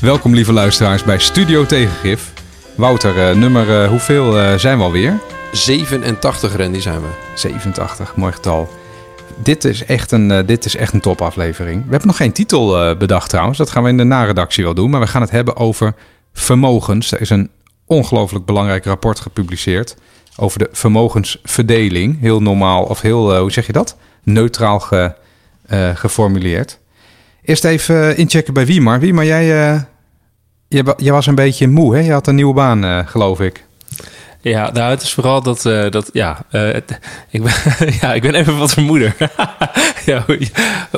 Welkom lieve luisteraars bij Studio Tegengif. Wouter, uh, nummer uh, hoeveel uh, zijn we alweer? 87 Randy zijn we. 87, mooi getal. Dit is echt een, dit is echt een topaflevering. We hebben nog geen titel bedacht trouwens. Dat gaan we in de naredactie wel doen. Maar we gaan het hebben over vermogens. Er is een ongelooflijk belangrijk rapport gepubliceerd over de vermogensverdeling. Heel normaal, of heel, hoe zeg je dat? Neutraal ge, geformuleerd. Eerst even inchecken bij Wiemar. Wiemar, jij, uh, jij, was een beetje moe, hè? Je had een nieuwe baan, uh, geloof ik. Ja, nou, het is vooral dat, uh, dat ja, het, ik, ben, ja, ik ben even wat vermoeder. ja,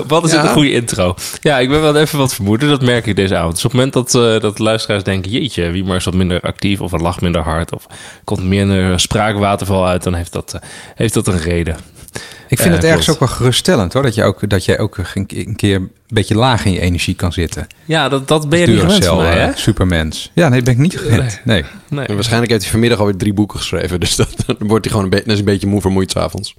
wat is ja. een goede intro? Ja, ik ben wel even wat vermoeder, dat merk ik deze avond. Dus op het moment dat, dat luisteraars denken, jeetje, wie maar is wat minder actief of het lacht minder hard of komt meer spraakwaterval uit, dan heeft dat, heeft dat een reden. Ik vind het ergens ook wel geruststellend hoor. Dat, je ook, dat jij ook een keer een beetje laag in je energie kan zitten. Ja, dat, dat ben je niet gewend van mij, hè? Supermens. Ja, nee, ben ik niet gewend. Nee. nee. En waarschijnlijk heeft hij vanmiddag alweer drie boeken geschreven. Dus dat, dan wordt hij gewoon een, be een beetje moe vermoeid s'avonds.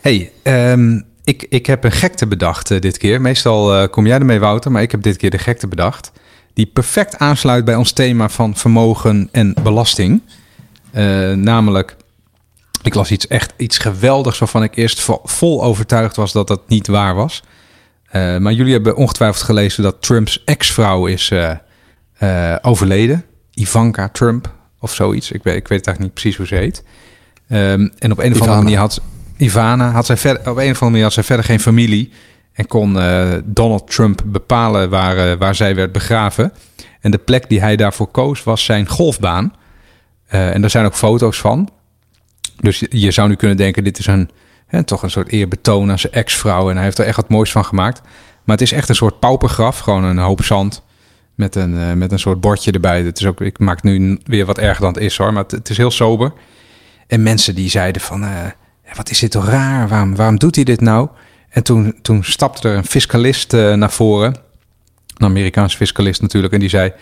hey, um, ik, ik heb een gekte bedacht uh, dit keer. Meestal uh, kom jij ermee, Wouter. Maar ik heb dit keer de gekte bedacht. Die perfect aansluit bij ons thema van vermogen en belasting. Uh, namelijk ik las iets echt iets geweldigs waarvan ik eerst vol overtuigd was dat dat niet waar was. Uh, maar jullie hebben ongetwijfeld gelezen dat Trumps ex-vrouw is uh, uh, overleden. Ivanka Trump of zoiets. Ik weet, ik weet eigenlijk niet precies hoe ze heet. Um, en op een of andere manier had Ivana, had zij verder, op een of andere manier had zij verder geen familie. En kon Donald Trump bepalen waar, waar zij werd begraven. En de plek die hij daarvoor koos was zijn golfbaan. en daar zijn ook foto's van. Dus je zou nu kunnen denken, dit is een, hè, toch een soort eerbetoon aan zijn ex-vrouw. En hij heeft er echt wat moois van gemaakt. Maar het is echt een soort paupergraf, gewoon een hoop zand. Met een, uh, met een soort bordje erbij. Het is ook, ik maak nu weer wat erger dan het is hoor. Maar het, is heel sober. En mensen die zeiden van, uh, wat is dit toch raar? Waarom, waarom doet hij dit nou? En toen, toen stapte er een fiscalist uh, naar voren. Een Amerikaanse fiscalist natuurlijk. En die zei,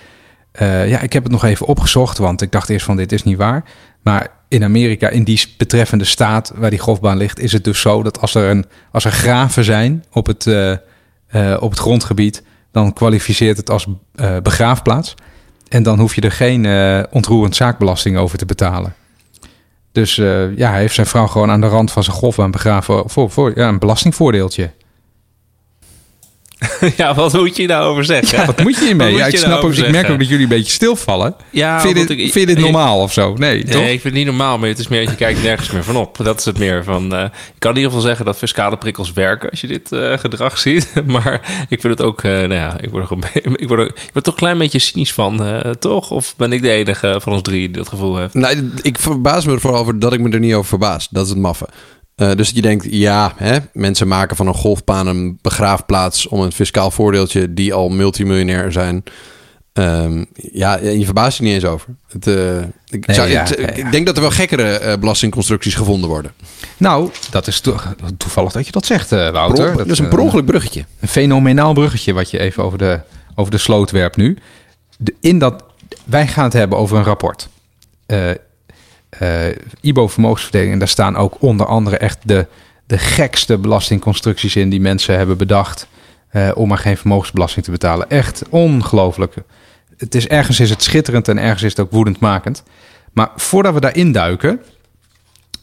ja, ik heb het nog even opgezocht. Want ik dacht eerst van, dit is niet waar. Maar in Amerika, in die betreffende staat waar die golfbaan ligt, is het dus zo dat als er, een, als er graven zijn op het, uh, uh, op het grondgebied, dan kwalificeert het als uh, begraafplaats. En dan hoef je er geen ontroerend zaakbelasting over te betalen. Dus ja, hij heeft zijn vrouw gewoon aan de rand van zijn golfbaan begraven voor, voor ja, een belastingvoordeeltje. ja, wat moet je nou over zeggen? Ja, wat moet je hiermee? Ja, ik, snap nou ook, ik merk ook dat jullie een beetje stilvallen. Ja, vind, dit, ik, vind je dit normaal of zo? Nee, nee, ik vind het niet normaal, maar het is meer dat je kijkt nergens meer van op. Dat is het meer van... Uh, ik kan in ieder geval zeggen dat fiscale prikkels werken als je dit uh, gedrag ziet. maar ik vind het ook... Uh, nou ja, ik word, er een, ik, word er, ik word toch een klein beetje cynisch van, toch? Of ben ik de enige van ons drie die dat gevoel heeft? Nee, ik verbaas me er vooral over dat ik me er niet over verbaas. Dat is het maffe. Uh, dus je denkt, ja, hè, mensen maken van een golfbaan een begraafplaats om een fiscaal voordeeltje die al multimiljonair zijn. Um, ja, je verbaast je niet eens over. Het, uh, ik, nee, zou, ja, het, ja, ik, denk dat er wel gekkere uh, belastingconstructies gevonden worden. Nou, dat is to toevallig dat je dat zegt, Wouter. Pro dat is een per bruggetje. Een fenomenaal bruggetje wat je even over de, over de sloot werpt nu. De, in dat, wij gaan het hebben over een rapport uh, IBO vermogensverdeling. En daar staan ook onder andere echt de, de gekste belastingconstructies in die mensen hebben bedacht. Uh, om maar geen vermogensbelasting te betalen. Echt ongelooflijk. Het is ergens is het schitterend en ergens is het ook woedendmakend. Maar voordat we daarin duiken,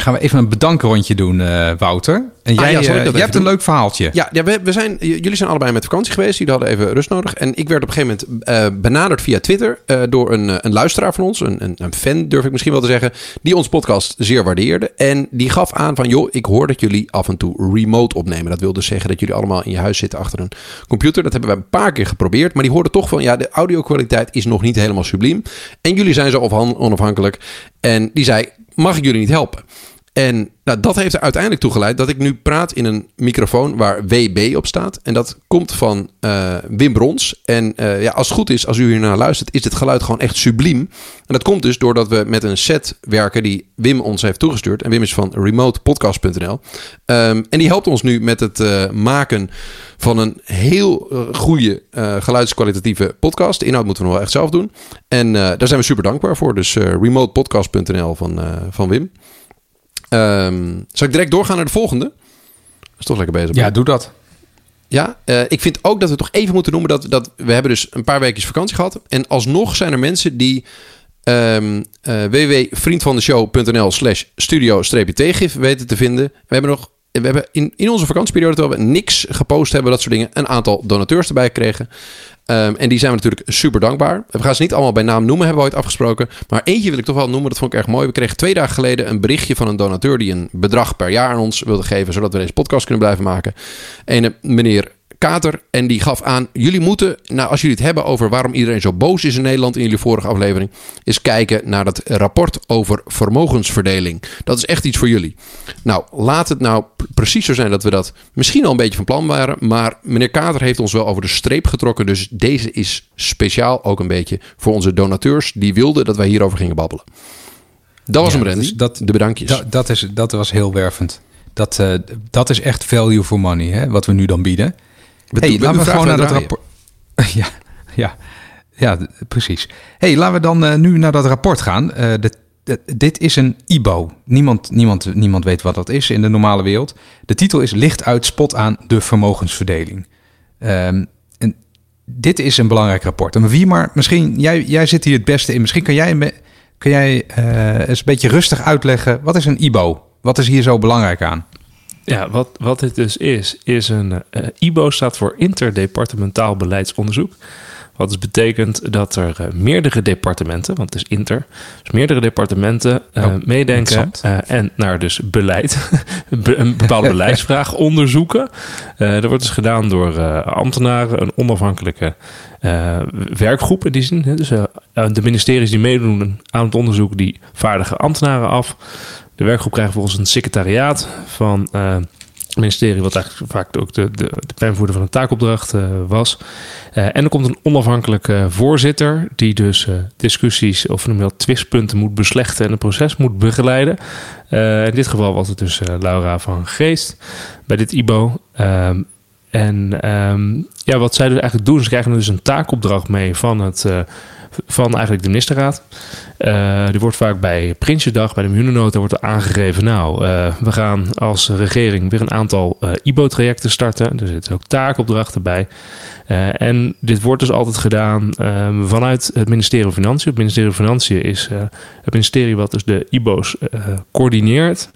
Gaan we even een bedankrondje doen, uh, Wouter. En ah, jij, ah, ja, jij hebt een leuk verhaaltje. Ja, ja we, we, zijn, jullie zijn allebei met vakantie geweest. Jullie hadden even rust nodig. En ik werd op een gegeven moment uh, benaderd via Twitter door een, een luisteraar van ons. Een, een, een, fan, durf ik misschien wel te zeggen. Die ons podcast zeer waardeerde. En die gaf aan van, joh, ik hoor dat jullie af en toe remote opnemen. Dat wil dus zeggen dat jullie allemaal in je huis zitten achter een computer. Dat hebben we een paar keer geprobeerd. Maar die hoorden toch van, ja, de audio-kwaliteit is nog niet helemaal subliem. En jullie zijn zo onafhankelijk. En die zei, mag ik jullie niet helpen? En nou, dat heeft er uiteindelijk toe geleid dat ik nu praat in een microfoon waar WB op staat. En dat komt van uh, Wim Brons. En uh, ja, als het goed is, als u hier naar luistert, is dit geluid gewoon echt subliem. En dat komt dus doordat we met een set werken die Wim ons heeft toegestuurd. En Wim is van remotepodcast.nl. Um, en die helpt ons nu met het uh, maken van een heel goede geluidskwalitatieve podcast. De inhoud moeten we nog wel echt zelf doen. En daar zijn we super dankbaar voor. Dus remotepodcast.nl van, van Wim. Um, zal ik direct doorgaan naar de volgende? Dat is toch lekker bezig. Ja, doe dat. Ja, uh, ik vind ook dat we toch even moeten noemen dat, dat we hebben dus een paar weken vakantie gehad. En alsnog zijn er mensen die um, uh, www.vriendvandeshow.nl slash studio-tegif weten te vinden. We hebben nog we hebben in, in onze vakantieperiode, terwijl we niks gepost hebben, dat soort dingen, een aantal donateurs erbij gekregen. Um, en die zijn we natuurlijk super dankbaar. We gaan ze niet allemaal bij naam noemen, hebben we ooit afgesproken. Maar eentje wil ik toch wel noemen, dat vond ik erg mooi. We kregen twee dagen geleden een berichtje van een donateur die een bedrag per jaar aan ons wilde geven, zodat we deze podcast kunnen blijven maken. En meneer Kater. En die gaf aan: jullie moeten, nou, als jullie het hebben over waarom iedereen zo boos is in Nederland in jullie vorige aflevering, eens kijken naar dat rapport over vermogensverdeling. Dat is echt iets voor jullie. Nou, laat het nou precies zo zijn dat we dat misschien al een beetje van plan waren. Maar meneer Kater heeft ons wel over de streep getrokken. Dus deze is speciaal ook een beetje voor onze donateurs die wilden dat wij hierover gingen babbelen. Dat was hem, Randy. Dat, de bedankjes. Dat, dat, is, dat was heel wervend. Dat, uh, dat is echt value for money, hè, wat we nu dan bieden hey, laten we gewoon naar dat rapport. ja, ja, ja, precies. hey, laten we dan uh, nu naar dat rapport gaan. Uh, de, de, dit is een IBO. Niemand, niemand, niemand weet wat dat is in de normale wereld. De titel is Licht uit spot aan de vermogensverdeling. Um, en dit is een belangrijk rapport. En wie maar, misschien, jij, jij zit hier het beste in. Misschien kan jij, kan jij uh, eens een beetje rustig uitleggen. Wat is een IBO? Wat is hier zo belangrijk aan? Ja, wat, wat dit dus is, is een uh, IBO staat voor Interdepartementaal Beleidsonderzoek. Wat dus betekent dat er uh, meerdere departementen, want het is inter, dus meerdere departementen uh, oh, meedenken en naar dus beleid, een bepaalde beleidsvraag onderzoeken. dat wordt dus gedaan door ambtenaren, een onafhankelijke werkgroep in die zin. Dus de ministeries die meedoen aan het onderzoek, die vaardigen ambtenaren af. De werkgroep krijgt volgens een secretariaat van uh, het ministerie, wat eigenlijk vaak ook de, de, de van een taakopdracht uh, was. Uh, en er komt een onafhankelijke voorzitter, die dus discussies of noem je twistpunten moet beslechten en het proces moet begeleiden. in dit geval was het dus Laura van Geest bij dit IBO. Ehm, en um, ja, wat zij dus eigenlijk doen, ze krijgen dus een taakopdracht mee van het van eigenlijk de ministerraad. Uh, die wordt vaak bij Prinsjesdag, bij de miljoenennota wordt er aangegeven... nou, uh, we gaan als regering weer een aantal uh, IBO-trajecten starten. Er zitten ook taakopdrachten bij. en dit wordt dus altijd gedaan vanuit het ministerie van Financiën. Het ministerie van Financiën is het ministerie wat dus de IBO's coördineert...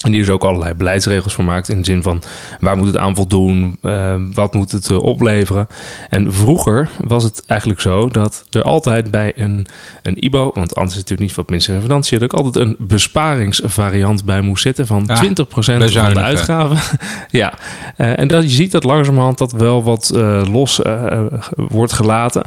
En die dus ook allerlei beleidsregels voor maakt. In de zin van waar moet het aan voldoen? Uh, wat moet het uh, opleveren? En vroeger was het eigenlijk zo dat er altijd bij een, een IBO, want anders is het natuurlijk niet het ministerie van Financiën, dat ook altijd een besparingsvariant bij moest zitten van ja, 20% van de uitgaven. ja, uh, en dat, je ziet dat langzamerhand dat wel wat los wordt gelaten.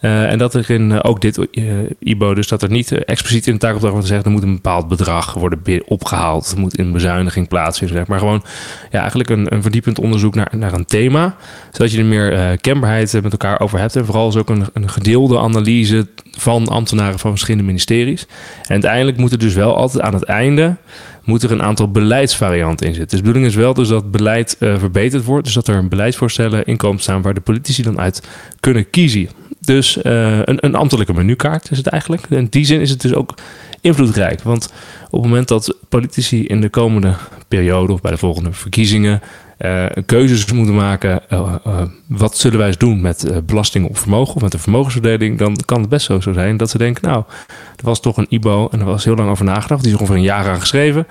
Uh, en dat er in uh, ook dit uh, IBO, dus dat er niet expliciet in de taakopdracht wordt gezegd... er moet een bepaald bedrag worden opgehaald. Er moet een bezuiniging plaatsvinden. Zeg maar gewoon ja, eigenlijk een, een verdiepend onderzoek naar, naar een thema. Zodat je er meer kenbaarheid met elkaar over hebt. En vooral is ook een, een gedeelde analyse van ambtenaren van verschillende ministeries. En uiteindelijk moet er dus wel altijd aan het einde moet er een aantal beleidsvarianten in zitten. Dus de bedoeling is wel dus dat beleid verbeterd wordt. Dus dat er beleidsvoorstellen in komen staan waar de politici dan uit kunnen kiezen. Dus uh, een, een ambtelijke menukaart is het eigenlijk. In die zin is het dus ook invloedrijk. Want op het moment dat politici in de komende periode of bij de volgende verkiezingen uh, keuzes moeten maken. Uh, wat zullen wij eens doen met belasting op vermogen of met de vermogensverdeling? Dan kan het best zo, zo zijn dat ze denken: Nou, er was toch een IBO en er was heel lang over nagedacht. Die is ongeveer een jaar aan geschreven.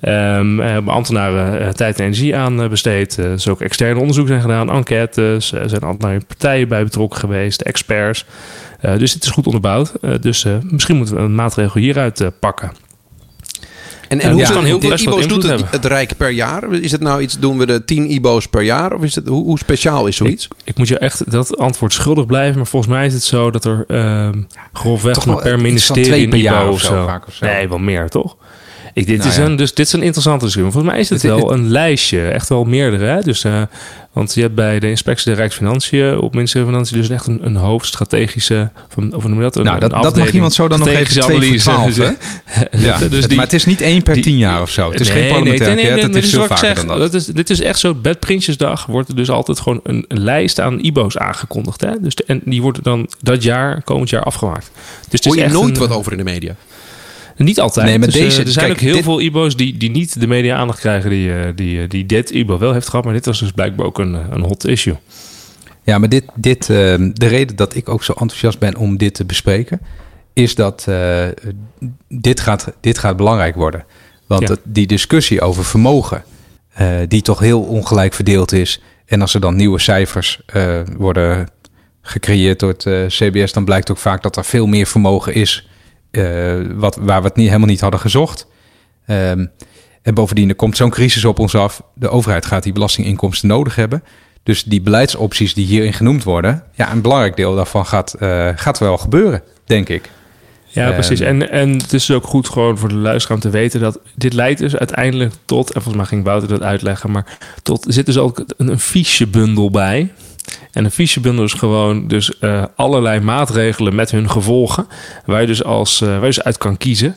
Um, hebben ambtenaren tijd en energie aan besteed. er is ook externe onderzoek zijn gedaan, enquêtes. Er zijn allerlei partijen bij betrokken geweest, experts. dus het is goed onderbouwd. dus misschien moeten we een maatregel hieruit pakken. En, en hoe ja, heel de IBO's doet het, het, Rijk per jaar? Is het nou iets, doen we de 10 IBO's per jaar? Of is het, hoe, hoe speciaal is zoiets? Ik, ik, moet je echt dat antwoord schuldig blijven. Maar volgens mij is het zo dat er uh, grofweg per ministerie per jaar of zo. Of zo. Nee, wel meer toch? Ik, dit, nou is een, dus, dit is een interessante discussie. Volgens mij is het, wel een lijstje. Echt wel meerdere. Hè? Dus, uh, want je hebt bij de inspectie de Rijksfinanciën op ministerie van Financiën dus echt een, een hoofdstrategische... Van, of noem je dat? Een, nou, dat, een dat mag iemand zo dan nog even analyse. 12, hè? ja, dus die, maar het is niet één per die, tien jaar of zo. Het is nee, geen parlementair nee, nee, nee, nee, is veel vaker zeg, dan dat. dat is, dit is echt zo, bij Prinsjesdag wordt er dus altijd gewoon een, een lijst aan IBO's aangekondigd. Hè? Dus de, en die wordt dan dat jaar, komend jaar afgemaakt. Dus het is Hoor je nooit een, wat over in de media? Niet altijd. Nee, maar dus, deze, er zijn ook heel veel IBO's die, die niet de media aandacht krijgen die, die, die dit IBO wel heeft gehad. Maar dit was dus blijkbaar ook een, een hot issue. Ja, maar dit, dit, ehm, de reden dat ik ook zo enthousiast ben om dit te bespreken, is dat dit, gaat, dit gaat belangrijk worden. Want die discussie over vermogen, die toch heel ongelijk verdeeld is. En als er dan nieuwe cijfers worden gecreëerd door het CBS, dan blijkt ook vaak dat er veel meer vermogen is wat, waar we het niet, helemaal niet hadden gezocht. Um, en bovendien, er komt zo'n crisis op ons af. De overheid gaat die belastinginkomsten nodig hebben. Dus die beleidsopties die hierin genoemd worden, ja, een belangrijk deel daarvan gaat, uh, gaat wel gebeuren, denk ik. Ja, precies. Ehm, en, en het is ook goed gewoon voor de luisteraar om te weten dat dit leidt dus uiteindelijk tot, en volgens mij ging Wouter dat uitleggen, maar tot, er zit dus ook een, een fichebundel bij. En een fichebundel is gewoon dus uh, allerlei maatregelen met hun gevolgen. Waar je dus, als, uh, waar je dus uit kan kiezen.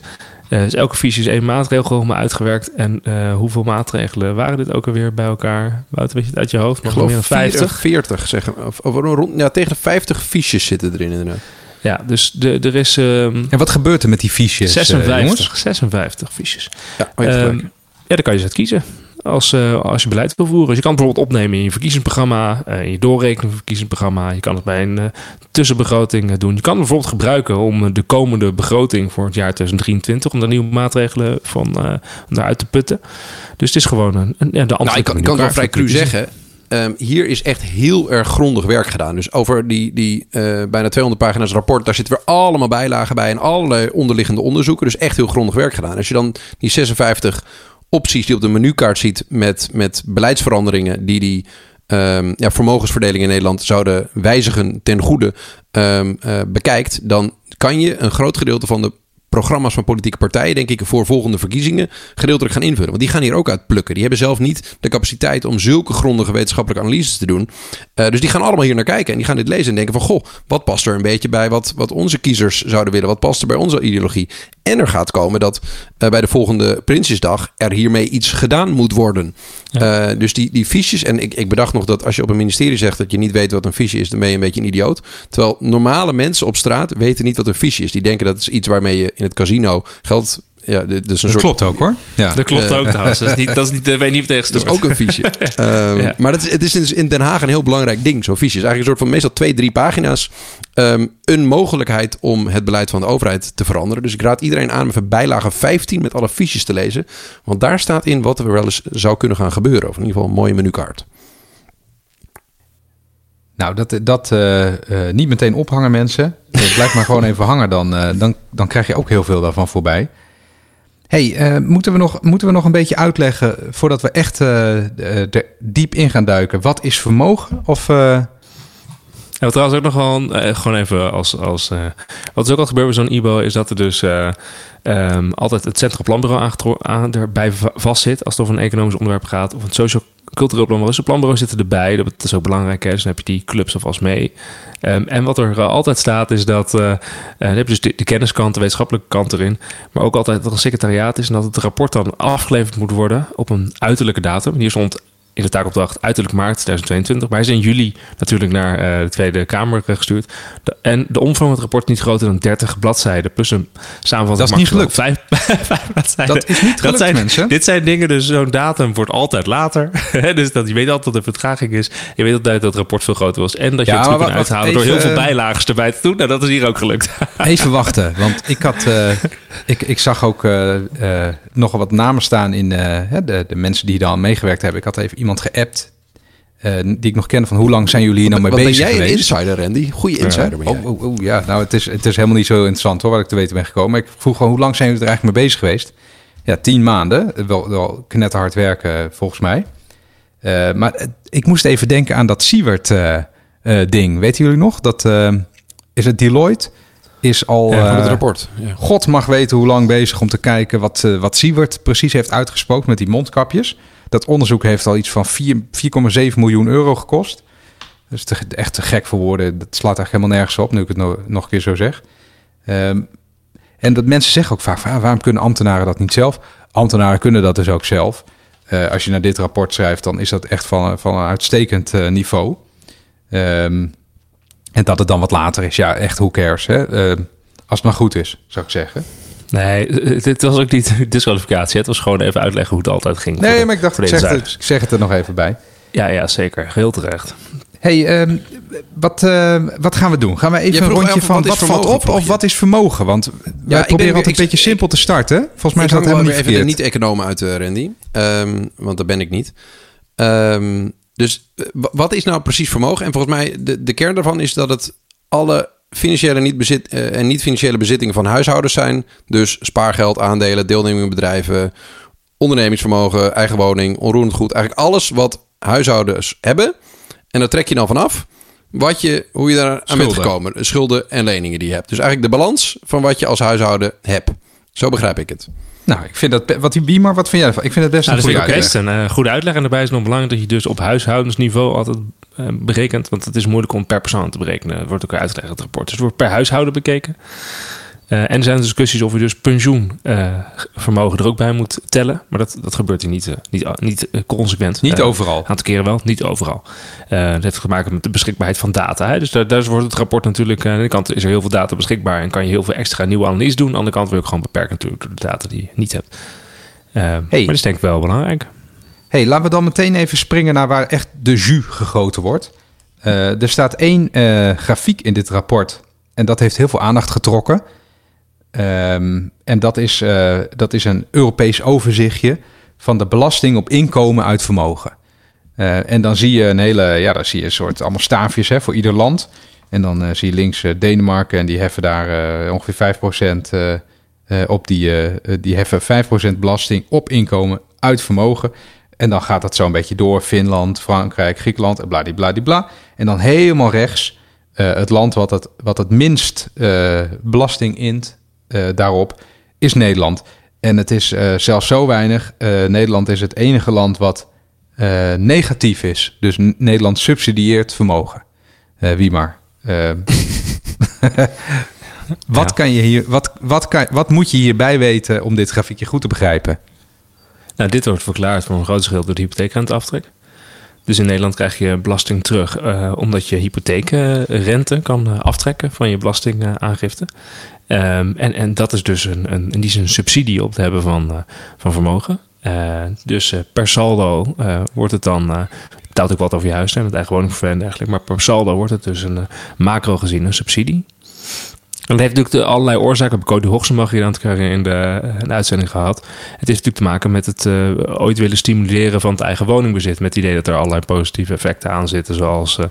Uh, dus elke fiche is één maatregel gewoon uitgewerkt. En hoeveel maatregelen waren dit ook alweer bij elkaar? Wouter, weet je het uit je hoofd? Nog meer dan 50? 40 zeggen. Of, of rond, ja, tegen de 50 fiches zitten erin inderdaad. Ja, dus de, er is... Um, en wat gebeurt er met die fiches? 56, 56 fiches. Ja, um, ja, dan kan je ze uit kiezen als, uh, als je beleid wil voeren. Dus je kan het bijvoorbeeld opnemen in je verkiezingsprogramma, uh, in je doorrekening verkiezingsprogramma. Je kan het bij een uh, tussenbegroting doen. Je kan het bijvoorbeeld gebruiken om de komende begroting voor het jaar 2023, om daar nieuwe maatregelen van daaruit te putten. Dus het is gewoon een, een ja, de nou, ik kan, ik kan wel vrij cru zeggen. Um, hier is echt heel erg grondig werk gedaan. Dus over die, die uh, bijna 200 pagina's rapport, daar zitten weer allemaal bijlagen bij en allerlei onderliggende onderzoeken. Dus echt heel grondig werk gedaan. Als je dan die 56 opties die op de menukaart ziet met, met beleidsveranderingen die die um, ja, vermogensverdeling in Nederland zouden wijzigen ten goede um, uh, bekijkt, dan kan je een groot gedeelte van de programma's van politieke partijen, denk ik, voor volgende verkiezingen gedeeltelijk gaan invullen. Want die gaan hier ook uit plukken. Die hebben zelf niet de capaciteit om zulke grondige wetenschappelijke analyses te doen. Uh, dus die gaan allemaal hier naar kijken en die gaan dit lezen en denken van, goh, wat past er een beetje bij wat, wat onze kiezers zouden willen? Wat past er bij onze ideologie? En er gaat komen dat uh, bij de volgende Prinsjesdag er hiermee iets gedaan moet worden. Ja. Uh, dus die, die fiches, en ik, ik bedacht nog dat als je op een ministerie zegt dat je niet weet wat een fiche is, dan ben je een beetje een idioot. Terwijl normale mensen op straat weten niet wat een fiche is. Die denken dat is iets waarmee je in het casino geld ja, dus een dat soort... klopt ook hoor. Ja. Dat klopt ook trouwens. Dat is niet, dat is niet, dat weet niet tegen Dat is ook een fiche. um, ja. Maar het is, het is in Den Haag een heel belangrijk ding, zo'n fiche. Het is eigenlijk een soort van meestal twee, drie pagina's. Um, een mogelijkheid om het beleid van de overheid te veranderen. Dus ik raad iedereen aan om even bijlage 15 met alle fiches te lezen. Want daar staat in wat er wel eens zou kunnen gaan gebeuren. Of in ieder geval een mooie menukaart. Nou, dat, dat uh, uh, niet meteen ophangen mensen. Blijf maar gewoon even hangen, dan, uh, dan, dan krijg je ook heel veel daarvan voorbij hey, uh, moeten, we nog, moeten we nog een beetje uitleggen voordat we echt uh, er diep in gaan duiken? Wat is vermogen? Of. Uh... Trouwens ook nog wel, gewoon even als... als wat is ook al gebeurd bij zo'n IBO... is dat er dus um, altijd het Centraal Planbureau aan, erbij vastzit... als het over een economisch onderwerp gaat... of een socio cultureel. Dus planbureau zitten erbij. Dat is ook belangrijk. Hè? Dus dan heb je die clubs alvast mee. Um, en wat er uh, altijd staat is dat... Uh, dan heb je dus de, de, kenniskant, de wetenschappelijke kant erin. Maar ook altijd dat er een secretariaat is... en dat het rapport dan afgeleverd moet worden op een uiterlijke datum. Hier stond in de taakopdracht uiterlijk maart 2022. Maar hij is in juli natuurlijk naar uh, de Tweede Kamer gestuurd. De, en de omvang van het rapport niet groter dan 30 bladzijden. Plus een samenvatting. Dat is niet gelukt. Vijf, vijf bladzijden. Dat is niet gelukt, dat zijn, mensen. Dit zijn dingen, dus zo'n datum wordt altijd later. dus dat, je weet altijd dat er vertraging is. Je weet altijd dat het rapport veel groter was. En dat je ja, het kunt uithalen even, door heel veel bijlagen erbij te doen. Nou, dat is hier ook gelukt. even wachten, want ik had... Uh, ik, ik zag ook uh, uh, nog wat namen staan in de, de mensen die daar meegewerkt hebben. Ik had even iemand geappt. Uh, die ik nog ken van hoe lang zijn jullie hier nou mee wat bezig ben jij geweest? een insider, Randy? Goede insider ben oh, oh, oh, ja, nou het is, het is helemaal niet zo interessant hoor, wat ik te weten ben gekomen. Ik vroeg gewoon, hoe lang zijn jullie er eigenlijk mee bezig geweest? Ja, tien maanden. Wel, wel knetterhard werken volgens mij. Uh, maar uh, ik moest even denken aan dat Siewert ding. Weten jullie nog? Dat is het Deloitte? Is al. Ja, het rapport. Ja. God mag weten hoe lang bezig om te kijken wat, wat Siewert precies heeft uitgesproken met die mondkapjes. Dat onderzoek heeft al iets van 4,7 miljoen euro gekost. Dus te, echt te gek voor woorden. Dat slaat eigenlijk helemaal nergens op, nu ik het no, nog een keer zo zeg. Um, en dat mensen zeggen ook vaak ah, waarom kunnen ambtenaren dat niet zelf? Ambtenaren kunnen dat dus ook zelf. Uh, als je naar dit rapport schrijft, dan is dat echt van, van een uitstekend uh, niveau. Um, en dat het dan wat later is, ja, echt who cares. Hè? Uh, als het maar goed is, zou ik zeggen. Nee, dit was ook niet disqualificatie. Het was gewoon even uitleggen hoe het altijd ging. Nee, maar ik dacht, ik zeg, het, ik zeg het er nog even bij. Ja, ja zeker. Heel terecht. hey, um, wat, uh, wat gaan we doen? Gaan we even een rondje van wat, valt op of wat is vermogen? Want ja, wij proberen altijd een beetje simpel te starten. Volgens mij is dat helemaal niet even de niet-economen uit, uh, Randy. Um, want daar ben ik niet. Um, dus wat is nou precies vermogen? En volgens mij, de, de kern daarvan is dat het alle financiële niet bezit, uh, en niet-financiële bezittingen van huishoudens zijn. Dus spaargeld, aandelen, deelneming in bedrijven, ondernemingsvermogen, eigen woning, onroerend goed. Eigenlijk alles wat huishoudens hebben. En daar trek je dan vanaf wat je, hoe je daar aan bent gekomen. Schulden en leningen die je hebt. Dus eigenlijk de balans van wat je als huishouden hebt. Zo begrijp ik het. Nou, ik vind dat. Wat die maar wat vind jij ervan? Ik vind het best nou, een goede uitleg. Best een uh, goede uitleg. En daarbij is nog belangrijk dat je dus op huishoudensniveau altijd uh, berekent. Want het is moeilijk om per persoon te berekenen. Het wordt ook uitgelegd in het rapport. Dus het wordt per huishouden bekeken. Uh, en er zijn discussies of je dus pensioenvermogen er ook bij moet tellen. Maar dat, dat gebeurt hier niet, uh, niet, niet consequent. Niet overal. Een aantal keren wel, niet overal. dat heeft te maken met de beschikbaarheid van data. Hè? Dus daar, daar wordt het rapport natuurlijk... aan de ene kant is er heel veel data beschikbaar... en kan je heel veel extra nieuwe analyse doen. Aan de andere kant wil ik gewoon beperken natuurlijk... door de data die je niet hebt. Hey. Maar dat is denk ik wel belangrijk. Hey, laten we dan meteen even springen naar waar echt de jus gegoten wordt. er staat één grafiek in dit rapport... en dat heeft heel veel aandacht getrokken... Um, en dat is, uh, dat is een Europees overzichtje van de belasting op inkomen uit vermogen. En dan zie je een hele, ja, dan zie je een soort allemaal staafjes hè, voor ieder land. En dan zie je links Denemarken en die heffen daar ongeveer 5% op. Die, die heffen 5% belasting op inkomen uit vermogen. En dan gaat dat zo een beetje door. Finland, Frankrijk, Griekenland en bladibladibla. En dan helemaal rechts het land wat het, wat het minst belasting int uh, daarop is Nederland. En het is zelfs zo weinig. Nederland is het enige land wat negatief is. Dus Nederland subsidieert vermogen. wie maar. wat, ja. kan je hier, wat, wat, kan, wat moet je hierbij weten om dit grafiekje goed te begrijpen? Nou, dit wordt verklaard voor een groot schil door de hypotheekrenteaftrek. Dus in Nederland krijg je belasting terug uh, omdat je hypotheekrente kan aftrekken van je belastingaangifte. Um, en, en dat is dus een, een, in die zin een subsidie op te hebben van, uh, van vermogen. Uh, dus uh, per saldo wordt het dan, het betaalt ook wat over je huis en het eigen woningverven en dergelijke, maar per saldo wordt het dus een macro gezien een subsidie. En dat heeft natuurlijk de allerlei oorzaken. Cody Hoogsen mag je dan krijgen in de, in de uitzending gehad. Het heeft natuurlijk te maken met het uh, ooit willen stimuleren van het eigen woningbezit. Met het idee dat er allerlei positieve effecten aan zitten. Zoals uh,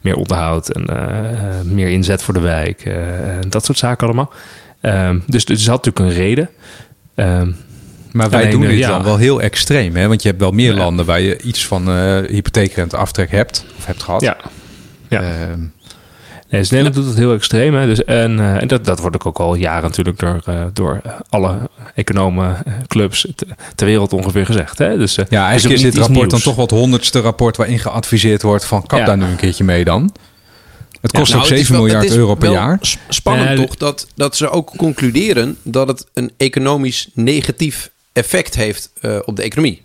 meer onderhoud en uh, meer inzet voor de wijk. en dat soort zaken allemaal. Um, dus, dus had natuurlijk een reden. Um, maar wij doen dit ja. dan wel heel extreem. Hè? Want je hebt wel meer ja. landen waar je iets van hypotheekrente aftrek hebt. Of hebt gehad. Ja. ja. Uh, Nee, dus Nederland doet het heel extreem. Hè? Dus, en uh, en dat, dat wordt ook al jaren natuurlijk door, uh, door alle economen, uh, clubs ter wereld ongeveer gezegd. Hè? Dus, ja, eigenlijk is dit rapport nieuws. dan toch wat honderdste rapport waarin geadviseerd wordt van kap ja. daar nu een keertje mee dan. Het kost ja, nou, ook 7 wel, miljard euro per jaar. Spannend toch dat, dat ze ook concluderen dat het een economisch negatief effect heeft op de economie.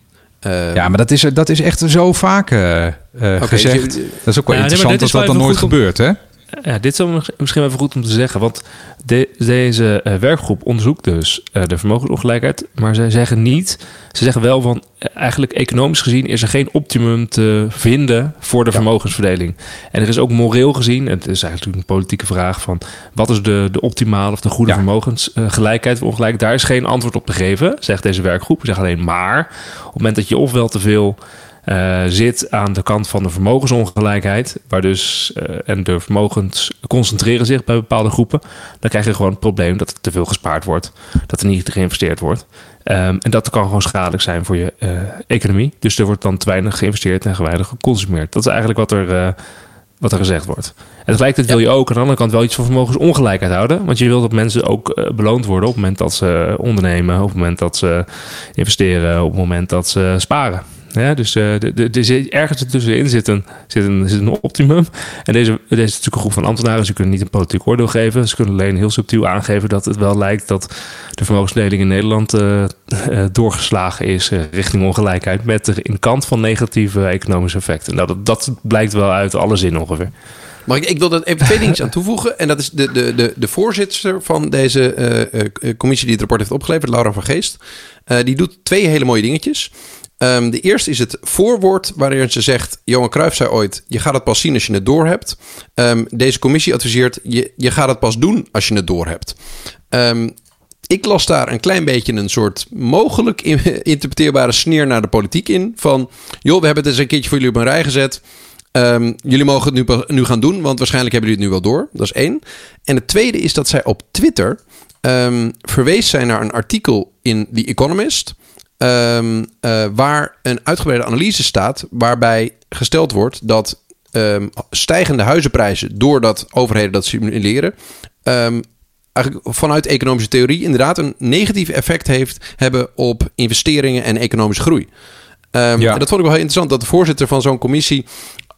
ja, maar dat is, dat is echt zo vaak okay, gezegd. Dus je, dat is ook wel interessant nee, dat dat dan nooit gebeurt, hè? Ja, dit is misschien even goed om te zeggen. Want de, deze uh, werkgroep onderzoekt dus uh, de vermogensongelijkheid. Maar zij zeggen niet. Ze zeggen wel van. Eigenlijk economisch gezien is er geen optimum te vinden voor de ja. vermogensverdeling. En er is ook moreel gezien. Het is eigenlijk een politieke vraag van. Wat is de, de optimale of de goede ja. vermogensgelijkheid of ongelijkheid? Daar is geen antwoord op te geven, zegt deze werkgroep. Ze zeggen alleen maar. Op het moment dat je ofwel te veel uh, zit aan de kant van de vermogensongelijkheid. Waar dus, uh, en de vermogens concentreren zich bij bepaalde groepen. Dan krijg je gewoon het probleem dat er te veel gespaard wordt. Dat er niet geïnvesteerd wordt. Um, en dat kan gewoon schadelijk zijn voor je uh, economie. Dus er wordt dan te weinig geïnvesteerd en weinig geconsumeerd. Dat is eigenlijk wat er, wat er gezegd wordt. En tegelijkertijd wil je ook aan de andere kant wel iets van vermogensongelijkheid houden. Want je wil dat mensen ook beloond worden op het moment dat ze ondernemen. Op het moment dat ze investeren. Op het moment dat ze sparen. Ja, dus uh, de, de, de, ergens ertussenin zit een, zit, een, zit een optimum. En deze, deze is natuurlijk een groep van ambtenaren. Ze kunnen niet een politiek oordeel geven. Ze kunnen alleen heel subtiel aangeven dat het wel lijkt dat de vermogensdeling in Nederland uh, uh, doorgeslagen is richting ongelijkheid. Met in kant van negatieve economische effecten. Nou, dat, dat blijkt wel uit alle zin ongeveer. Maar ik, ik wil er even twee dingen aan toevoegen. En dat is de, de, de, de voorzitter van deze commissie die het rapport heeft opgeleverd, Laura van Geest. Die doet twee hele mooie dingetjes. Um, de eerste is het voorwoord waarin ze zegt... Johan Cruijff zei ooit, je gaat het pas zien als je het doorhebt. Um, deze commissie adviseert, je, je gaat het pas doen als je het doorhebt. Um, ik las daar een klein beetje een soort mogelijk interpreteerbare sneer naar de politiek in. Van, joh, we hebben het eens een keertje voor jullie op een rij gezet. Jullie mogen het nu, nu gaan doen, want waarschijnlijk hebben jullie het nu wel door. Dat is één. En het tweede is dat zij op Twitter um, verwees zij naar een artikel in The Economist. Um, uh, waar een uitgebreide analyse staat, waarbij gesteld wordt dat stijgende huizenprijzen, doordat overheden dat simuleren, eigenlijk vanuit economische theorie inderdaad een negatief effect heeft hebben op investeringen en economische groei. Um, ja. En dat vond ik wel heel interessant dat de voorzitter van zo'n commissie